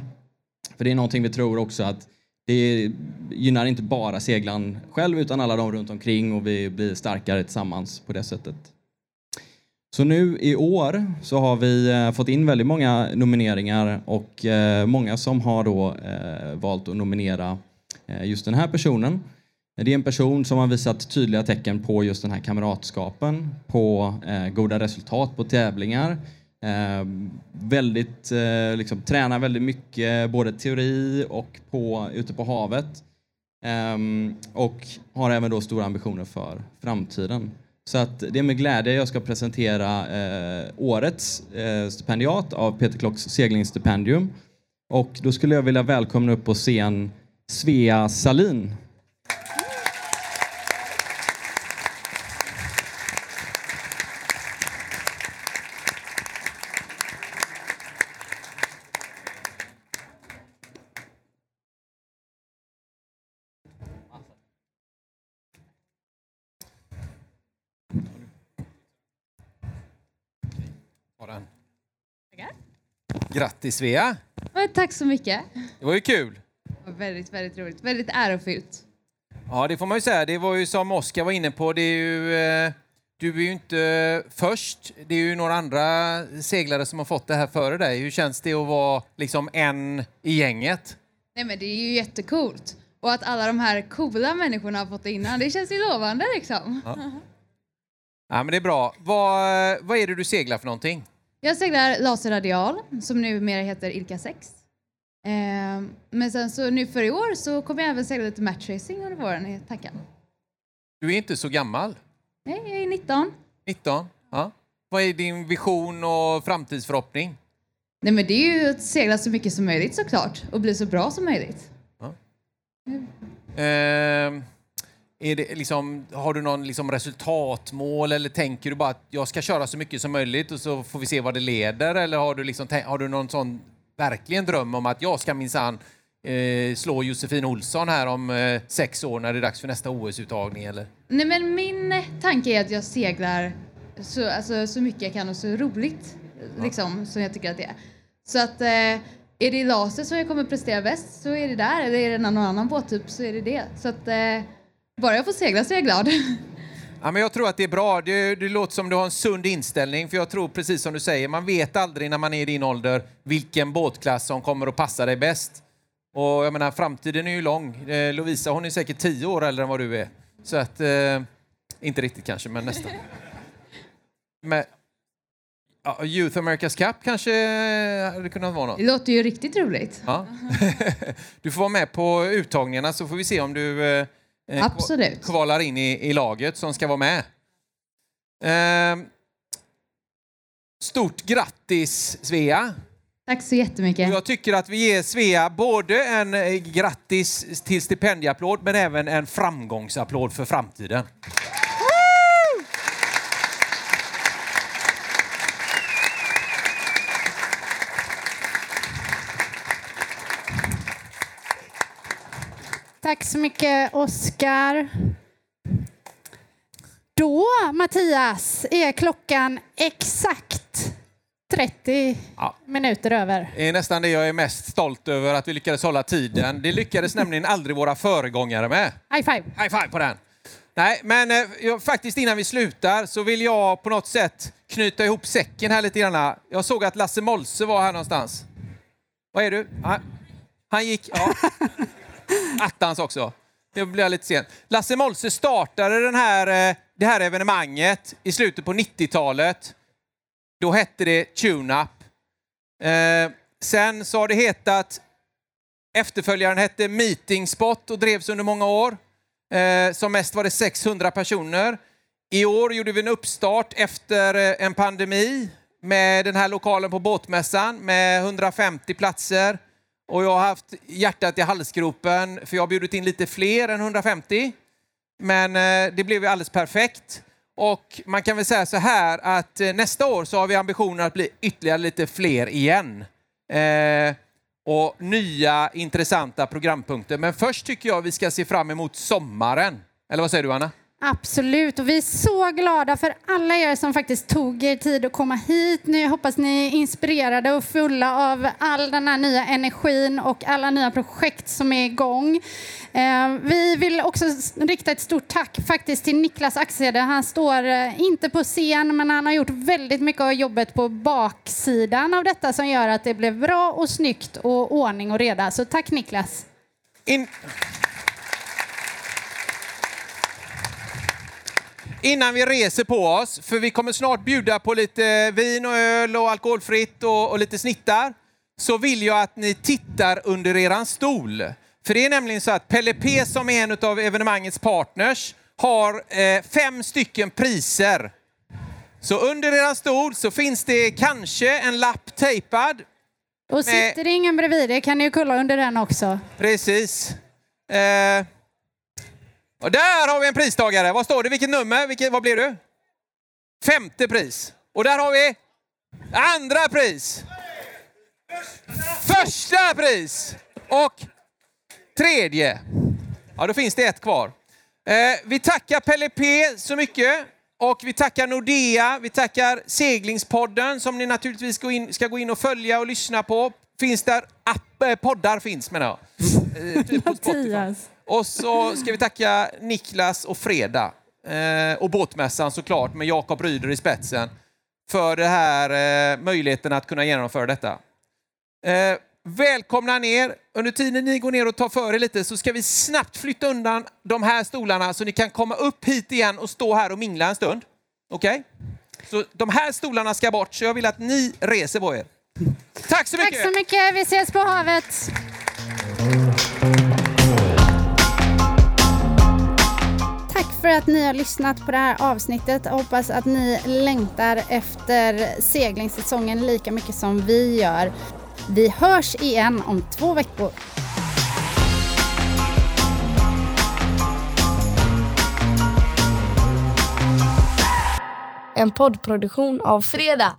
För det är någonting vi tror också att det gynnar inte bara seglaren själv utan alla de runt omkring och vi blir starkare tillsammans på det sättet. Så nu i år så har vi eh, fått in väldigt många nomineringar och eh, många som har då valt att nominera just den här personen. Det är en person som har visat tydliga tecken på just den här kamratskapen, på goda resultat på tävlingar, Eh, väldigt, eh, liksom, tränar väldigt mycket, både teori och på, ute på havet. Eh, och har även då stora ambitioner för framtiden. Så att det är med glädje jag ska presentera eh, årets eh, stipendiat av Peter Klocks seglingsstipendium. Och då skulle jag vilja välkomna upp på scen Svea Salin. Har den. Grattis Svea! Tack så mycket. Det var ju kul. Det var väldigt, väldigt roligt. Väldigt ärofyllt. Ja, det får man ju säga. Det var ju som Oskar var inne på, det är ju, eh, du är ju inte först. Det är ju några andra seglare som har fått det här före dig. Hur känns det att vara liksom en i gänget? Nej, men det är ju jättecoolt. Och att alla de här coola människorna har fått det innan, det känns ju lovande liksom. Ja. Ja, men det är bra. Vad, vad är det du seglar för någonting? Jag seglar laserradial, som numera heter Ilka 6. Ehm, men sen så nu för i år så kommer jag även segla lite matchracing under våren i tanken. Du är inte så gammal. Nej, jag är 19. 19. Ja. Vad är din vision och framtidsförhoppning? Nej, men det är ju att segla så mycket som möjligt såklart och bli så bra som möjligt. Ehm, är det liksom, har du någon liksom resultatmål eller tänker du bara att jag ska köra så mycket som möjligt och så får vi se vad det leder? Eller har du, liksom, har du någon sån verkligen dröm om att jag ska minsann eh, slå Josefin Olsson här om eh, sex år när det är dags för nästa OS-uttagning? Eller? Nej, men min eh, tanke är att jag seglar så, alltså, så mycket jag kan och så roligt liksom, som jag tycker att det är. Så att eh, är det i laser som jag kommer prestera bäst så är det där. Eller är det någon annan båttyp så är det det. Så att eh, bara jag får segla så är jag glad. Ja, men jag tror att det är bra. Det, det låter som du har en sund inställning. För jag tror precis som du säger, man vet aldrig när man är i din ålder vilken båtklass som kommer att passa dig bäst. Och jag menar, framtiden är ju lång. Eh, Lovisa hon är säkert tio år äldre än vad du är. Så att, eh, inte riktigt kanske, men nästan. Men, ja, Youth America's Cup kanske hade kunnat vara något. Det låter ju riktigt roligt. Ja. du får vara med på uttagningarna så får vi se om du eh, eh, Absolut. kvalar in i, i laget som ska vara med. Ehm, stort grattis Svea! Tack så jättemycket. Jag tycker att vi ger Svea både en eh, grattis till stipendieapplåd men även en framgångsapplåd för framtiden. Tack så mycket, Oskar. Då, Mattias, är klockan exakt 30 minuter över. Det är nästan det jag är mest stolt över, att vi lyckades hålla tiden. Det lyckades nämligen aldrig våra föregångare med. High five! High five på den! Nej, men eh, faktiskt innan vi slutar så vill jag på något sätt knyta ihop säcken här lite grann. Jag såg att Lasse Molse var här någonstans. Vad är du? Han, han gick... Ja. Attans också. Det blir lite sent. Lasse Molse startade den här, eh, det här evenemanget i slutet på 90-talet. Då hette det Tune-Up. Eh, sen så har det hetat... Efterföljaren hette Meeting Spot och drevs under många år. Eh, som mest var det 600 personer. I år gjorde vi en uppstart efter eh, en pandemi med den här lokalen på båtmässan med 150 platser. Och jag har haft hjärtat i halsgropen för jag har bjudit in lite fler än 150. Men eh, det blev ju alldeles perfekt. Och man kan väl säga så här att eh, nästa år så har vi ambitionen att bli ytterligare lite fler igen. Eh, och nya intressanta programpunkter. Men först tycker jag vi ska se fram emot sommaren. Eller vad säger du Anna? Absolut, och vi är så glada för alla er som faktiskt tog er tid att komma hit. Nu jag hoppas ni är inspirerade och fulla av all den här nya energin och alla nya projekt som är igång. Eh, vi vill också rikta ett stort tack faktiskt till Niklas Axede. Han står eh, inte på scen, men han har gjort väldigt mycket av jobbet på baksidan av detta som gör att det blev bra och snyggt och ordning och reda. Så tack Niklas! In... Innan vi reser på oss, för vi kommer snart bjuda på lite vin och öl och alkoholfritt och, och lite snittar, så vill jag att ni tittar under eran stol. För det är nämligen så att Pelle P som är en av evenemangets partners har eh, fem stycken priser. Så under eran stol så finns det kanske en lapp tejpad. Och med- sitter det ingen bredvid det kan ni ju kolla under den också. Precis. Eh, och där har vi en pristagare. Vad står det? Vilket nummer? Vilket, vad blir du? Femte pris. Och där har vi andra pris. Första pris. Och tredje. Ja, då finns det ett kvar. Eh, vi tackar Pelle P så mycket. Och vi tackar Nordea, vi tackar Seglingspodden som ni naturligtvis gå in, ska gå in och följa och lyssna på. Finns där app, eh, poddar finns menar jag. Eh, typ. Mattias. Och så ska vi tacka Niklas och Freda eh, och Båtmässan såklart med Jakob Ryder i spetsen för det här eh, möjligheten att kunna genomföra detta. Eh, välkomna ner. Under tiden ni går ner och tar för er lite så ska vi snabbt flytta undan de här stolarna så ni kan komma upp hit igen och stå här och mingla en stund. Okej? Så de här stolarna ska bort så jag vill att ni reser på er. Tack så mycket! Tack så mycket, vi ses på havet! Tack för att ni har lyssnat på det här avsnittet. Jag hoppas att ni längtar efter seglingssäsongen lika mycket som vi gör. Vi hörs igen om två veckor. En poddproduktion av Fredag.